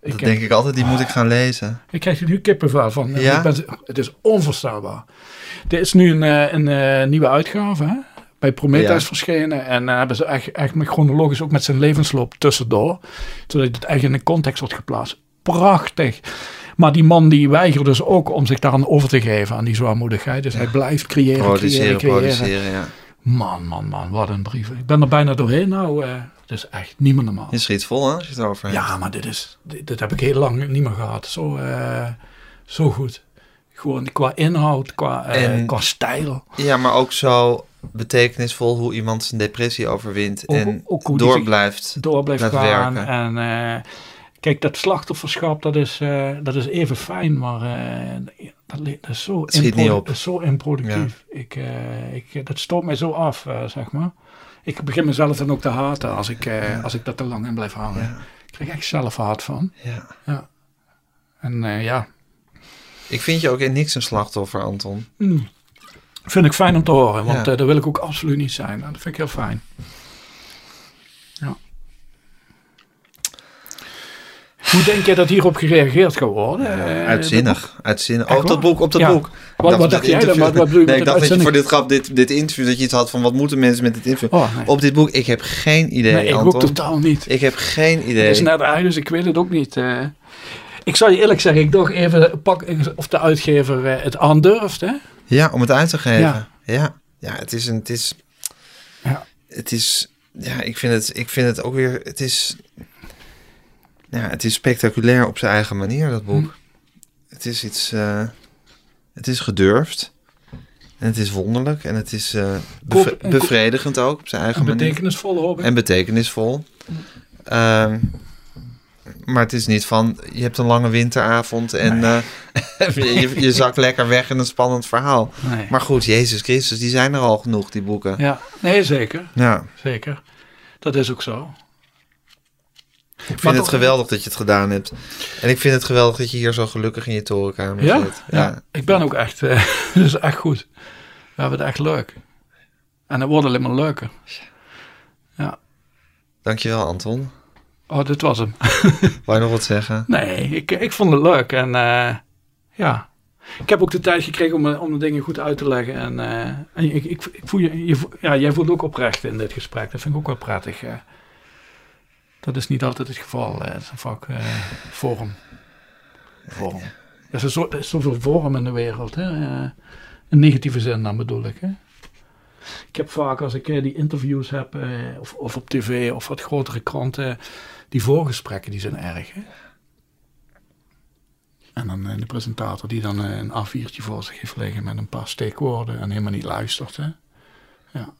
Ik, Dat heb- denk ik altijd, die moet ik gaan lezen. Ik krijg er nu kippenvel van. Ja? Ik ben, het is onvoorstelbaar. Er is nu een, eh, een eh, nieuwe uitgave hè? bij Prometheus Ja. verschenen. En uh, hebben ze echt, echt met chronologisch ook met zijn levensloop tussendoor. Zodat het echt in een context wordt geplaatst. Prachtig. Maar die man die weigert dus ook om zich daaraan over te geven aan die zwaarmoedigheid. Dus hij blijft creëren, creëren, Produceren, creëren. produceren, ja. Man, man, man, wat een brief. Ik ben er bijna doorheen nou. Het is echt niet meer normaal. Je schiet vol, hè, als je het erover hebt. Ja, maar dit is, dit, dit heb ik heel lang niet meer gehad. Zo, eh, zo goed. Gewoon qua inhoud, qua, En- qua stijl. Ja, maar ook zo betekenisvol hoe iemand zijn depressie overwint Ook- en ook hoe door blijft. Door blijft Laat gaan. werken. En eh, kijk, dat slachtofferschap, dat is, dat is even fijn, maar dat, is zo, dat is zo improductief. Ik, ik, dat stoot mij zo af, zeg maar. Ik begin mezelf dan ook te haten als ik, eh, als ik dat te lang in blijf hangen. Ja. Ik krijg echt zelf haat van. Ja. En eh, ja, Ik vind je ook in niks een slachtoffer, Anton. Hmm. Vind ik fijn om te horen, want Ja. eh, dat wil ik ook absoluut niet zijn. Nou, dat vind ik heel fijn. Ja. Hoe denk je dat hierop gereageerd gaat worden? Eh, Uitzinnig. Uitzinnig. Oh, op dat boek, op dat Ja. boek. Wat- Ik wat dacht jij dan? Wat- wat bedoel je Nee, ik dacht dat je voor dit grap, dit, dit interview, dat je iets had van wat moeten mensen met dit interview. Oh, nee. Op dit boek, ik heb geen idee, nee, ik Anton. ook totaal niet. Ik heb geen Het idee. is net uit, dus ik weet het ook niet. eh. ik zal je eerlijk zeggen, ik dacht even pak, of de uitgever eh, het aandurft. Hè? Ja, om het uit te geven. Ja. Ja, ja. het is een, het is, Ja. het is, ja, ik vind het, ik vind het ook weer, het is, ja, het is spectaculair op zijn eigen manier, dat boek. Hm. Het is iets, eh, het is gedurfd. En het is wonderlijk en het is eh, en bevredigend ook op zijn eigen manier. betekenisvolle hoop ik. En betekenisvol. Ehm, maar het is niet van, je hebt een lange winteravond en eh, je, je zakt lekker weg in een spannend verhaal. Nee. Maar goed, Jezus Christus, die zijn er al genoeg, die boeken. Ja, nee, zeker. Ja, Zeker. Dat is ook zo. Ik vind Maar het toch- geweldig dat je het gedaan hebt. En ik vind het geweldig dat je hier zo gelukkig in je torenkamer Ja? zit. ja, ik ben ook echt, dat is echt goed. We hebben het echt leuk. En het wordt alleen maar leuker. Ja. Dankjewel, Anton. Oh, dit was hem. Wou je nog wat zeggen? Nee, ik, ik vond het leuk. En eh, ja, ik heb ook de tijd gekregen om, eh, om de dingen goed uit te leggen. En, en ik, ik, ik voel je, ja, jij voelt ook oprecht in dit gesprek. Dat vind ik ook wel prettig. Eh. dat is niet altijd het geval. eh. Het is een vak eh, vorm. Vorm. Er is, zo, is zoveel vorm in de wereld. Hè? eh, in negatieve zin dan bedoel ik. Hè? Ik heb vaak als ik eh, die interviews heb, eh, of, of op tv of wat grotere kranten, die voorgesprekken die zijn erg. Hè? En dan eh, de presentator die dan eh, een A4'tje voor zich heeft liggen met een paar steekwoorden en helemaal niet luistert. Hè? Ja.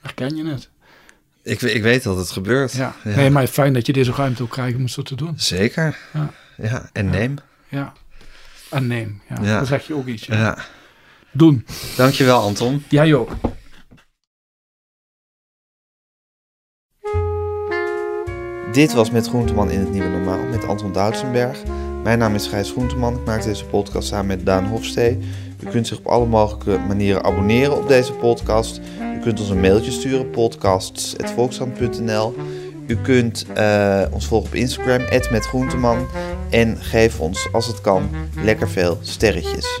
Herken je het? Ik, ik weet dat het gebeurt. Ja. Nee, maar fijn dat je deze ruimte ook krijgt om zo te doen. Zeker. Ja. Ja, en neem. Ja. En neem. Ja. Ja. Dan zeg je ook iets. Ja. Ja. Doen. Dankjewel, Anton. Jij ook. Dit was Met Groenteman in het Nieuwe Normaal met Anton Doutsenberg. Mijn naam is Gijs Groenteman. Ik maak deze podcast samen met Daan Hofstee. U kunt zich op alle mogelijke manieren abonneren op deze podcast. U kunt ons een mailtje sturen, podcasts.volkskrant.nl. U kunt eh, ons volgen op Instagram, @metgroenteman. En geef ons, als het kan, lekker veel sterretjes.